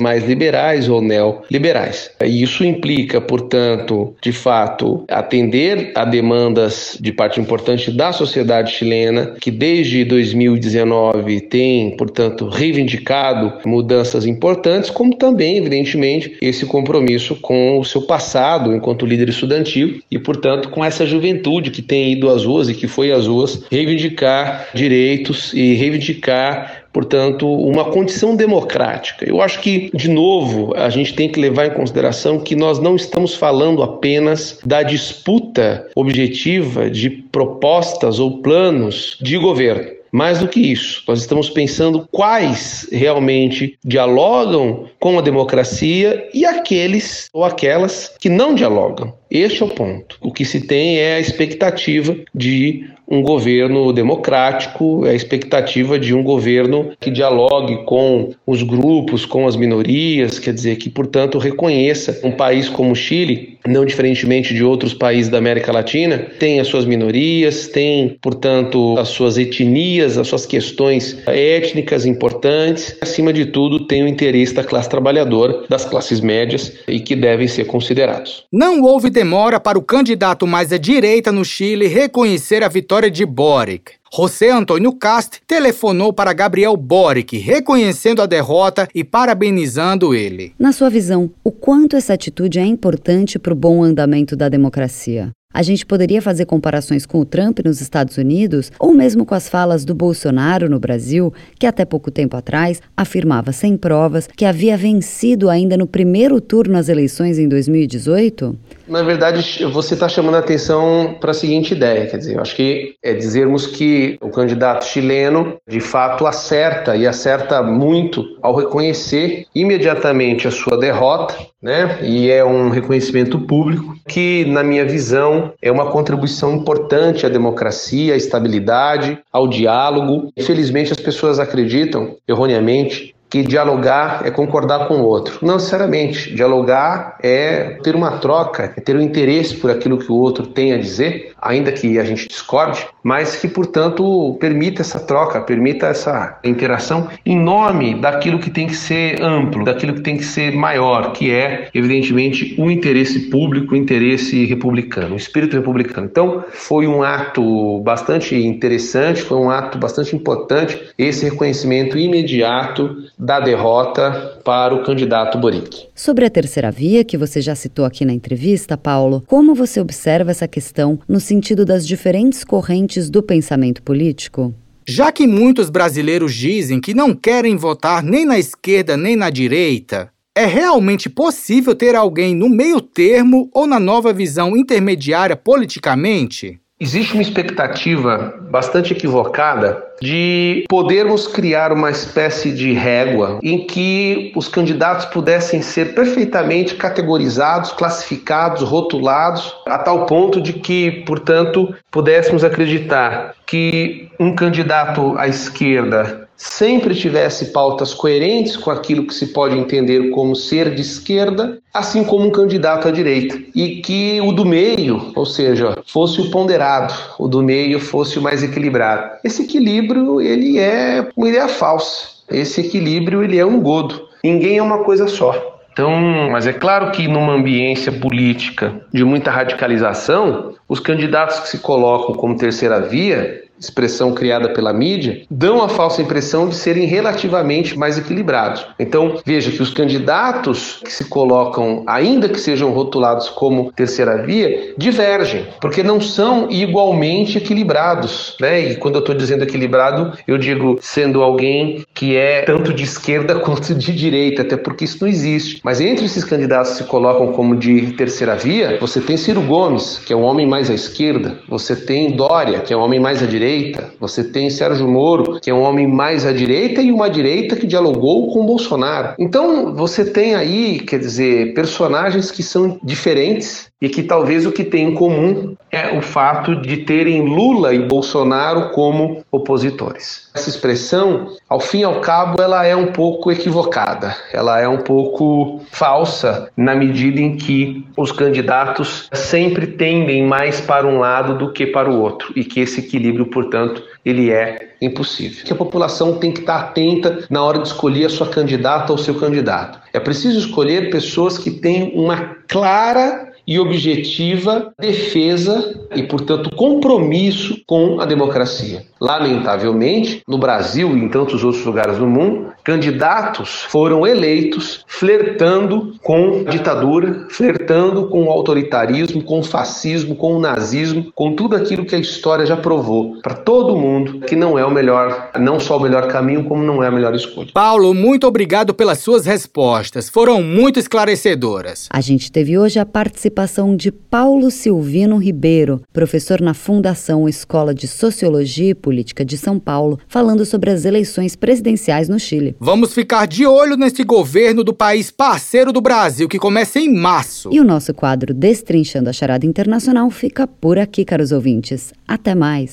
mais liberais ou neoliberais. Isso implica, portanto, de fato, atender a demandas de parte importante da sociedade chilena, que desde 2019 tem, portanto, reivindicado mudanças importantes, como também, evidentemente, esse compromisso com o seu passado enquanto líder estudantil e, portanto, com essa juventude que tem ido às ruas e que foi às ruas reivindicar direitos e reivindicar portanto, uma condição democrática. Eu acho que, de novo, a gente tem que levar em consideração que nós não estamos falando apenas da disputa objetiva de propostas ou planos de governo. Mais do que isso, nós estamos pensando quais realmente dialogam com a democracia e aqueles ou aquelas que não dialogam. Este é o ponto. O que se tem é a expectativa de um governo democrático, é a expectativa de um governo que dialogue com os grupos, com as minorias, quer dizer, que, portanto, reconheça um país como o Chile, não diferentemente de outros países da América Latina, tem as suas minorias, tem, portanto, as suas etnias, as suas questões étnicas importantes, acima de tudo, tem o interesse da classe trabalhadora, das classes médias e que devem ser considerados. Não houve demora para o candidato mais à direita no Chile reconhecer a vitória de Boric. José Antônio Cast telefonou para Gabriel Boric, reconhecendo a derrota e parabenizando ele. Na sua visão, o quanto essa atitude é importante para o bom andamento da democracia? A gente poderia fazer comparações com o Trump nos Estados Unidos ou mesmo com as falas do Bolsonaro no Brasil, que até pouco tempo atrás afirmava sem provas que havia vencido ainda no primeiro turno as eleições em 2018? Na verdade, você está chamando a atenção para a seguinte ideia, quer dizer, eu acho que é dizermos que o candidato chileno de fato acerta e acerta muito ao reconhecer imediatamente a sua derrota, né? E é um reconhecimento público que, na minha visão, é uma contribuição importante à democracia, à estabilidade, ao diálogo. Infelizmente, as pessoas acreditam erroneamente que dialogar é concordar com o outro. Não necessariamente. Dialogar é ter uma troca, é ter um interesse por aquilo que o outro tem a dizer, ainda que a gente discorde, mas que, portanto, permita essa troca, permita essa interação em nome daquilo que tem que ser amplo, daquilo que tem que ser maior, que é, evidentemente, o interesse público, o interesse republicano, o espírito republicano. Então, foi um ato bastante interessante, foi um ato bastante importante esse reconhecimento imediato da derrota para o candidato Boric. Sobre a terceira via, que você já citou aqui na entrevista, Paulo, como você observa essa questão no sentido das diferentes correntes do pensamento político? Já que muitos brasileiros dizem que não querem votar nem na esquerda nem na direita, é realmente possível ter alguém no meio termo ou na nova visão intermediária politicamente? Existe uma expectativa bastante equivocada de podermos criar uma espécie de régua em que os candidatos pudessem ser perfeitamente categorizados, classificados, rotulados, a tal ponto de que, portanto, pudéssemos acreditar que um candidato à esquerda sempre tivesse pautas coerentes com aquilo que se pode entender como ser de esquerda, assim como um candidato à direita, e que o do meio, ou seja, fosse o ponderado, o do meio fosse o mais equilibrado. Esse equilíbrio, ele é uma ideia falsa. Esse equilíbrio, ele é um godo. Ninguém é uma coisa só. Então, mas é claro que numa ambiência política de muita radicalização, os candidatos que se colocam como terceira via, expressão criada pela mídia, dão a falsa impressão de serem relativamente mais equilibrados. Então, veja que os candidatos que se colocam, ainda que sejam rotulados como terceira via, divergem, porque não são igualmente equilibrados. Né? E quando eu estou dizendo equilibrado, eu digo sendo alguém que é tanto de esquerda <laughs> quanto de direita, até porque isso não existe. Mas entre esses candidatos que se colocam como de terceira via, você tem Ciro Gomes, que é um homem mais à esquerda, você tem Dória, que é um homem mais à direita, direita, você tem Sérgio Moro, que é um homem mais à direita, e uma direita que dialogou com Bolsonaro. Então você tem aí, quer dizer, personagens que são diferentes e que talvez o que tem em comum é o fato de terem Lula e Bolsonaro como opositores. Essa expressão, ao fim e ao cabo, ela é um pouco equivocada, ela é um pouco falsa na medida em que os candidatos sempre tendem mais para um lado do que para o outro e que esse equilíbrio, portanto, ele é impossível. Que a população tem que estar atenta na hora de escolher a sua candidata ou seu candidato. É preciso escolher pessoas que têm uma clara e objetiva defesa e, portanto, compromisso com a democracia. Lamentavelmente, no Brasil e em tantos outros lugares do mundo, candidatos foram eleitos flertando com a ditadura, flertando com o autoritarismo, com o fascismo, com o nazismo, com tudo aquilo que a história já provou para todo mundo que não é o melhor, não só o melhor caminho, como não é a melhor escolha. Paulo, muito obrigado pelas suas respostas. Foram muito esclarecedoras. A gente teve hoje a participação de Paulo Silvino Ribeiro, professor na Fundação Escola de Sociologia e Política de São Paulo, falando sobre as eleições presidenciais no Chile. Vamos ficar de olho nesse governo do país parceiro do Brasil, que começa em março. E o nosso quadro Destrinchando a Charada Internacional fica por aqui, caros ouvintes. Até mais.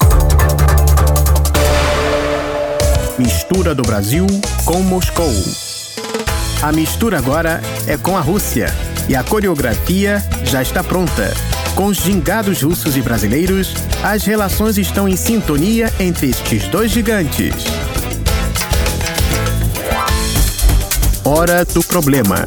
Mistura do Brasil com Moscou. A mistura agora é com a Rússia e a coreografia já está pronta. Com os gingados russos e brasileiros, as relações estão em sintonia entre estes dois gigantes. Hora do problema.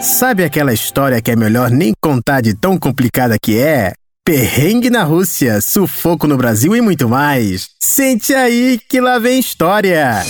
Sabe aquela história que é melhor nem contar de tão complicada que é? Perrengue na Rússia, sufoco no Brasil e muito mais. Sente aí que lá vem história.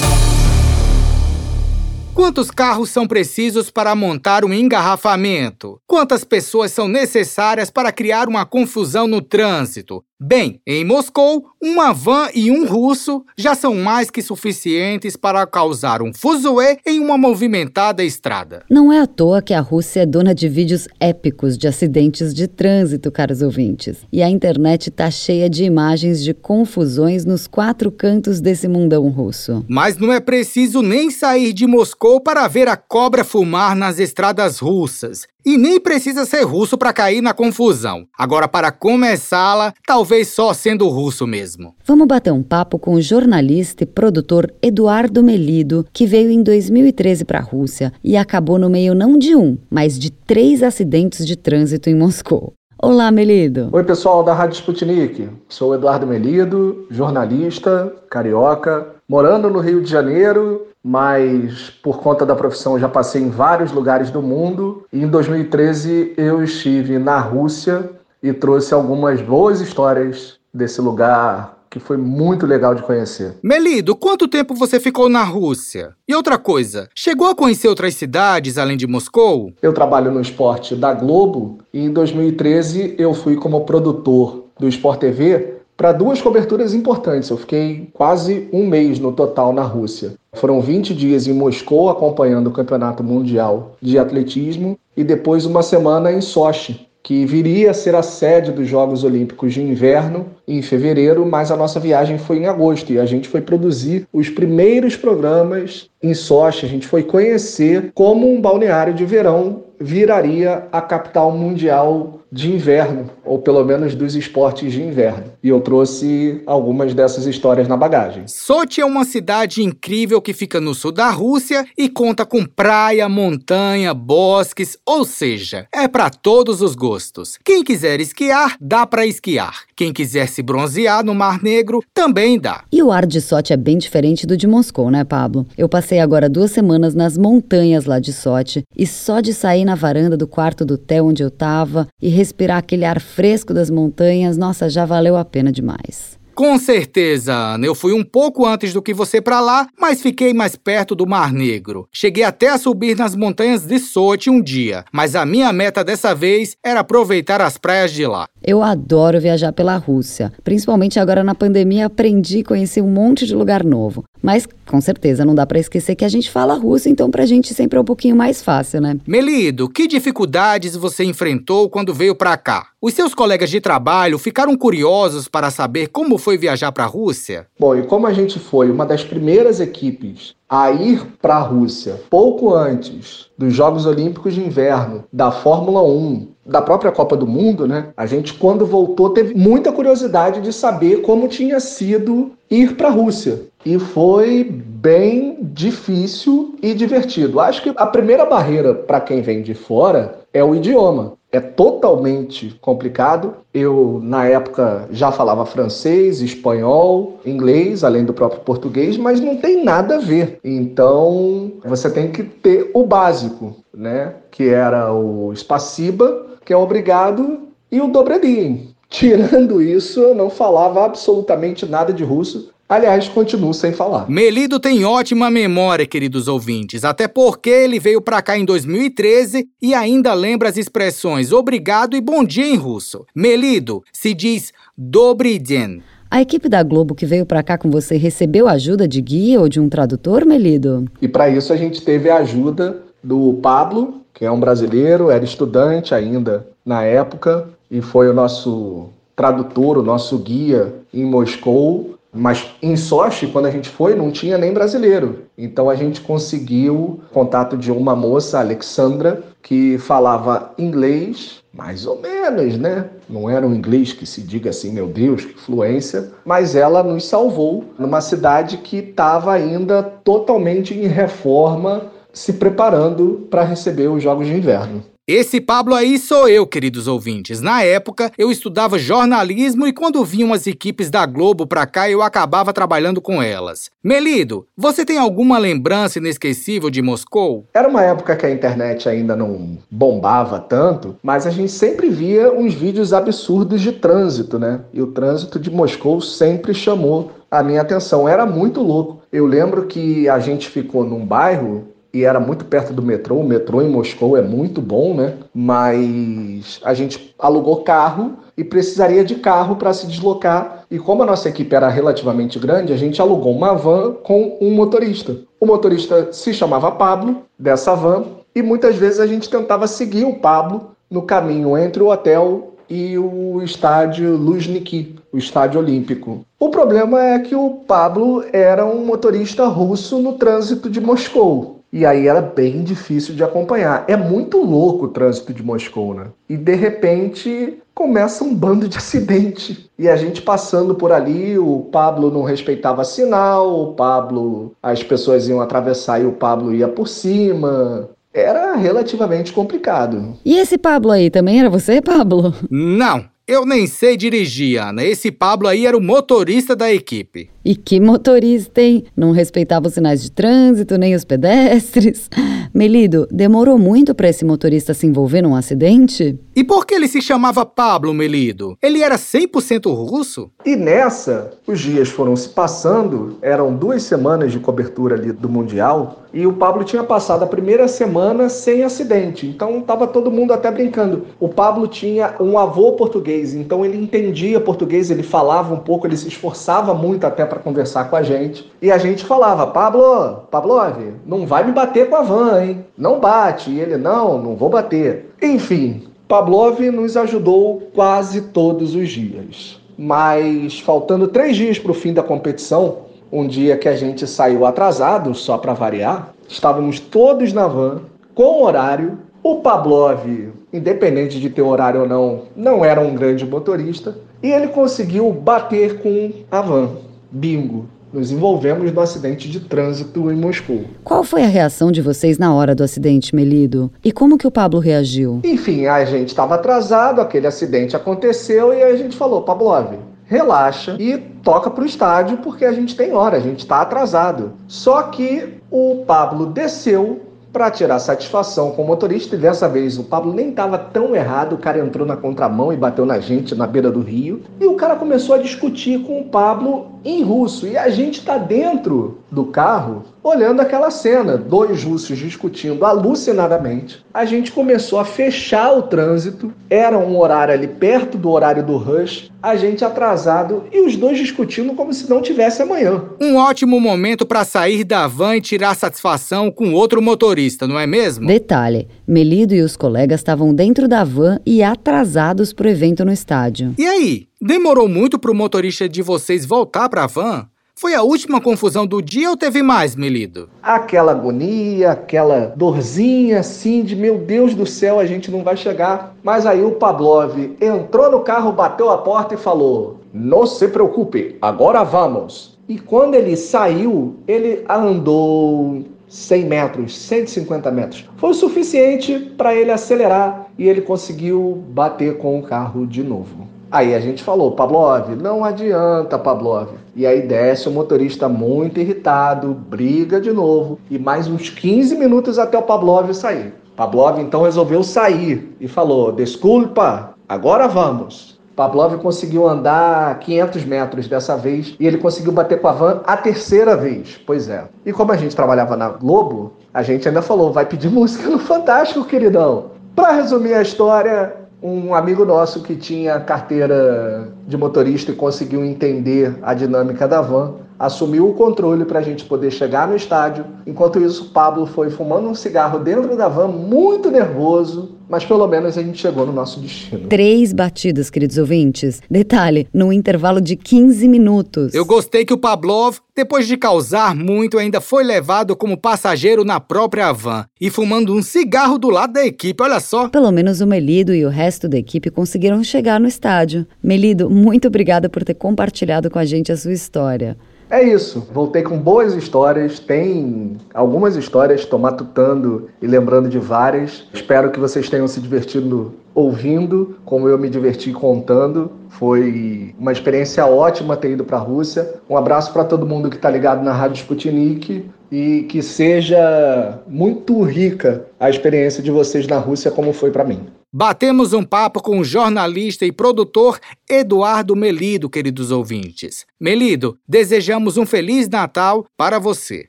Quantos carros são precisos para montar um engarrafamento? Quantas pessoas são necessárias para criar uma confusão no trânsito? Bem, em Moscou, uma van e um russo já são mais que suficientes para causar um fuzuê em uma movimentada estrada. Não é à toa que a Rússia é dona de vídeos épicos de acidentes de trânsito, caros ouvintes. E a internet está cheia de imagens de confusões nos quatro cantos desse mundão russo. Mas não é preciso nem sair de Moscou para ver a cobra fumar nas estradas russas. E nem precisa ser russo para cair na confusão. Agora, para começá-la, talvez só sendo russo mesmo. Vamos bater um papo com o jornalista e produtor Eduardo Melido, que veio em 2013 para a Rússia e acabou no meio não de um, mas de três acidentes de trânsito em Moscou. Olá, Melido. Oi, pessoal da Rádio Sputnik. Sou Eduardo Melido, jornalista, carioca, morando no Rio de Janeiro mas por conta da profissão já passei em vários lugares do mundo. E em 2013 eu estive na Rússia e trouxe algumas boas histórias desse lugar que foi muito legal de conhecer. Melido, quanto tempo você ficou na Rússia? E outra coisa, chegou a conhecer outras cidades além de Moscou? Eu trabalho no esporte da Globo e em 2013 eu fui como produtor do Sport TV para duas coberturas importantes. Eu fiquei quase um mês no total na Rússia. Foram 20 dias em Moscou acompanhando o Campeonato Mundial de Atletismo e depois uma semana em Sochi, que viria a ser a sede dos Jogos Olímpicos de Inverno em fevereiro, mas a nossa viagem foi em agosto e a gente foi produzir os primeiros programas em Sochi. A gente foi conhecer como um balneário de verão viraria a capital mundial de inverno, ou pelo menos dos esportes de inverno. E eu trouxe algumas dessas histórias na bagagem. Sochi é uma cidade incrível que fica no sul da Rússia e conta com praia, montanha, bosques, ou seja, é para todos os gostos. Quem quiser esquiar, dá para esquiar. Quem quiser se bronzear no Mar Negro, também dá. E o ar de Sochi é bem diferente do de Moscou, né, Pablo? Eu passei agora duas semanas nas montanhas lá de Sochi e só de sair na varanda do quarto do hotel onde eu tava e respirar aquele ar fresco das montanhas, nossa, já valeu a pena demais. Com certeza, Ana. Eu fui um pouco antes do que você para lá, mas fiquei mais perto do Mar Negro. Cheguei até a subir nas montanhas de Sochi um dia, mas a minha meta dessa vez era aproveitar as praias de lá. Eu adoro viajar pela Rússia. Principalmente agora na pandemia, aprendi a conhecer um monte de lugar novo. Mas com certeza não dá para esquecer que a gente fala russo, então pra gente sempre é um pouquinho mais fácil, né? Melido, que dificuldades você enfrentou quando veio para cá? Os seus colegas de trabalho ficaram curiosos para saber como foi viajar para a Rússia? Bom, e como a gente foi uma das primeiras equipes a ir para a Rússia pouco antes dos Jogos Olímpicos de Inverno, da Fórmula 1, da própria Copa do Mundo, né? A gente, quando voltou, teve muita curiosidade de saber como tinha sido ir para a Rússia. E foi bem difícil e divertido. Acho que a primeira barreira para quem vem de fora é o idioma é totalmente complicado. Eu, na época, já falava francês, espanhol, inglês, além do próprio português, mas não tem nada a ver. Então, você tem que ter o básico, né? Que era o spaciba, que é obrigado, e o dobredin. <laughs> Tirando isso, eu não falava absolutamente nada de russo. Aliás, continuo sem falar. Melido tem ótima memória, queridos ouvintes, até porque ele veio para cá em 2013 e ainda lembra as expressões obrigado e bom dia em russo. Melido se diz dobry den. A equipe da Globo que veio para cá com você recebeu ajuda de guia ou de um tradutor, Melido? E para isso a gente teve a ajuda do Pablo, que é um brasileiro, era estudante ainda na época e foi o nosso tradutor, o nosso guia em Moscou mas em Sochi, quando a gente foi, não tinha nem brasileiro. Então a gente conseguiu contato de uma moça, Alexandra, que falava inglês, mais ou menos, né? Não era um inglês que se diga assim, meu Deus, que fluência, mas ela nos salvou numa cidade que estava ainda totalmente em reforma, se preparando para receber os Jogos de Inverno. Esse Pablo aí sou eu, queridos ouvintes. Na época, eu estudava jornalismo e quando vinham as equipes da Globo pra cá, eu acabava trabalhando com elas. Melido, você tem alguma lembrança inesquecível de Moscou? Era uma época que a internet ainda não bombava tanto, mas a gente sempre via uns vídeos absurdos de trânsito, né? E o trânsito de Moscou sempre chamou a minha atenção. Era muito louco. Eu lembro que a gente ficou num bairro e era muito perto do metrô. O metrô em Moscou é muito bom, né? Mas a gente alugou carro e precisaria de carro para se deslocar. E como a nossa equipe era relativamente grande, a gente alugou uma van com um motorista. O motorista se chamava Pablo, dessa van, e muitas vezes a gente tentava seguir o Pablo no caminho entre o hotel e o estádio Luzhniki, o estádio olímpico. O problema é que o Pablo era um motorista russo no trânsito de Moscou. E aí era bem difícil de acompanhar. É muito louco o trânsito de Moscou, né? E de repente começa um bando de <laughs> acidente. E a gente passando por ali, o Pablo não respeitava sinal, o Pablo, as pessoas iam atravessar e o Pablo ia por cima era relativamente complicado. E esse Pablo aí também era você, Pablo? Não, eu nem sei dirigir, Ana. Esse Pablo aí era o motorista da equipe. E que motorista, hein? Não respeitava os sinais de trânsito, nem os pedestres. <laughs> Melido, demorou muito para esse motorista se envolver num acidente? E por que ele se chamava Pablo Melido? Ele era 100% russo? E nessa, os dias foram se passando, eram duas semanas de cobertura ali do Mundial, e o Pablo tinha passado a primeira semana sem acidente. Então estava todo mundo até brincando. O Pablo tinha um avô português, então ele entendia português, ele falava um pouco, ele se esforçava muito até para conversar com a gente. E a gente falava: Pablo, Pavlov, não vai me bater com a van, hein? Não bate. E ele: Não, não vou bater. Enfim, Pavlov nos ajudou quase todos os dias. Mas faltando três dias para o fim da competição, um dia que a gente saiu atrasado, só para variar, estávamos todos na van, com horário. O Pavlov, independente de ter horário ou não, não era um grande motorista, e ele conseguiu bater com a van. Bingo! Nos envolvemos no acidente de trânsito em Moscou. Qual foi a reação de vocês na hora do acidente, Melido? E como que o Pablo reagiu? Enfim, a gente estava atrasado, aquele acidente aconteceu e a gente falou, Pavlov, relaxa e toca para o estádio porque a gente tem hora, a gente está atrasado. Só que o Pablo desceu para tirar satisfação com o motorista. E dessa vez o Pablo nem estava tão errado, o cara entrou na contramão e bateu na gente na beira do rio. E o cara começou a discutir com o Pablo em russo. E a gente está dentro do carro olhando aquela cena, dois russos discutindo alucinadamente. A gente começou a fechar o trânsito, era um horário ali perto do horário do rush, a gente atrasado e os dois discutindo como se não tivesse amanhã. Um ótimo momento para sair da van e tirar satisfação com outro motorista, não é mesmo? Detalhe: Melido e os colegas estavam dentro da van e atrasados para o evento no estádio. E aí, demorou muito para o motorista de vocês voltar para a van? Foi a última confusão do dia ou teve mais, Melido? Aquela agonia, aquela dorzinha assim de meu Deus do céu, a gente não vai chegar. Mas aí o Pavlov entrou no carro, bateu a porta e falou: Não se preocupe, agora vamos. E quando ele saiu, ele andou 100 metros, 150 metros. Foi o suficiente para ele acelerar e ele conseguiu bater com o carro de novo. Aí a gente falou, Pavlov, não adianta, Pavlov. E aí desce o motorista muito irritado, briga de novo, e mais uns 15 minutos até o Pavlov sair. Pavlov então resolveu sair e falou: Desculpa, agora vamos. Pavlov conseguiu andar 500 metros dessa vez e ele conseguiu bater com a van a terceira vez. Pois é. E como a gente trabalhava na Globo, a gente ainda falou: vai pedir <laughs> música no Fantástico, queridão. Para resumir a história, um amigo nosso que tinha carteira de motorista e conseguiu entender a dinâmica da van, assumiu o controle para a gente poder chegar no estádio. Enquanto isso, o Pablo foi fumando um cigarro dentro da van, muito nervoso, mas pelo menos a gente chegou no nosso destino. Três batidas, queridos ouvintes. Detalhe, num intervalo de 15 minutos. Eu gostei que o Pavlov, depois de causar muito, ainda foi levado como passageiro na própria van e fumando um cigarro do lado da equipe, olha só. Pelo menos o Melido e o resto da equipe conseguiram chegar no estádio. Melido, muito obrigada por ter compartilhado com a gente a sua história. É isso. Voltei com boas histórias. Tem algumas histórias, estou matutando e lembrando de várias. Espero que vocês tenham se divertido ouvindo, como eu me diverti contando. Foi uma experiência ótima ter ido para a Rússia. Um abraço para todo mundo que está ligado na Rádio Sputnik e que seja muito rica a experiência de vocês na Rússia, como foi para mim. Batemos um papo com o jornalista e produtor Eduardo Melido, queridos ouvintes. Melido, desejamos um Feliz Natal para você.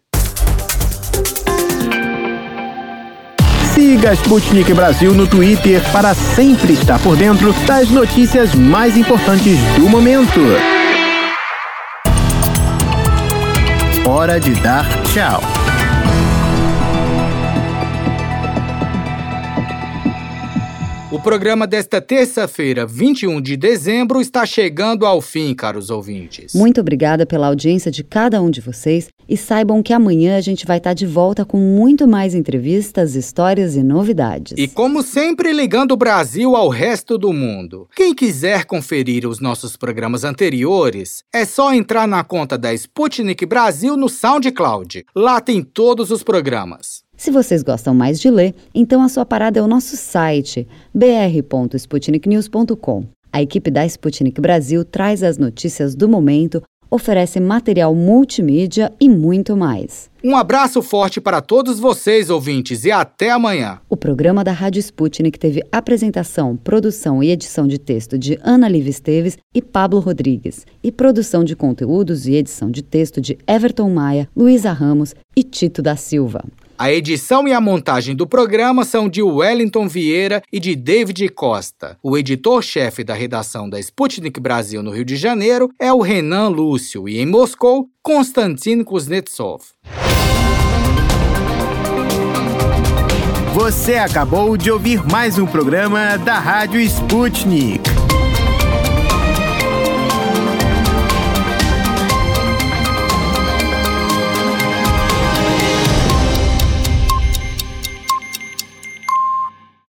Siga Sputnik Brasil no Twitter para sempre estar por dentro das notícias mais importantes do momento. Hora de dar tchau. O programa desta terça-feira, 21 de dezembro, está chegando ao fim, caros ouvintes. Muito obrigada pela audiência de cada um de vocês e saibam que amanhã a gente vai estar de volta com muito mais entrevistas, histórias e novidades. E como sempre, ligando o Brasil ao resto do mundo. Quem quiser conferir os nossos programas anteriores, é só entrar na conta da Sputnik Brasil no SoundCloud. Lá tem todos os programas. Se vocês gostam mais de ler, então a sua parada é o nosso site br.sputniknews.com. A equipe da Sputnik Brasil traz as notícias do momento, oferece material multimídia e muito mais. Um abraço forte para todos vocês, ouvintes, e até amanhã. O programa da Rádio Sputnik teve apresentação, produção e edição de texto de Ana Liv Esteves e Pablo Rodrigues, e produção de conteúdos e edição de texto de Everton Maia, Luísa Ramos e Tito da Silva. A edição e a montagem do programa são de Wellington Vieira e de David Costa. O editor-chefe da redação da Sputnik Brasil no Rio de Janeiro é o Renan Lúcio e em Moscou, Konstantin Kuznetsov. Você acabou de ouvir mais um programa da Rádio Sputnik.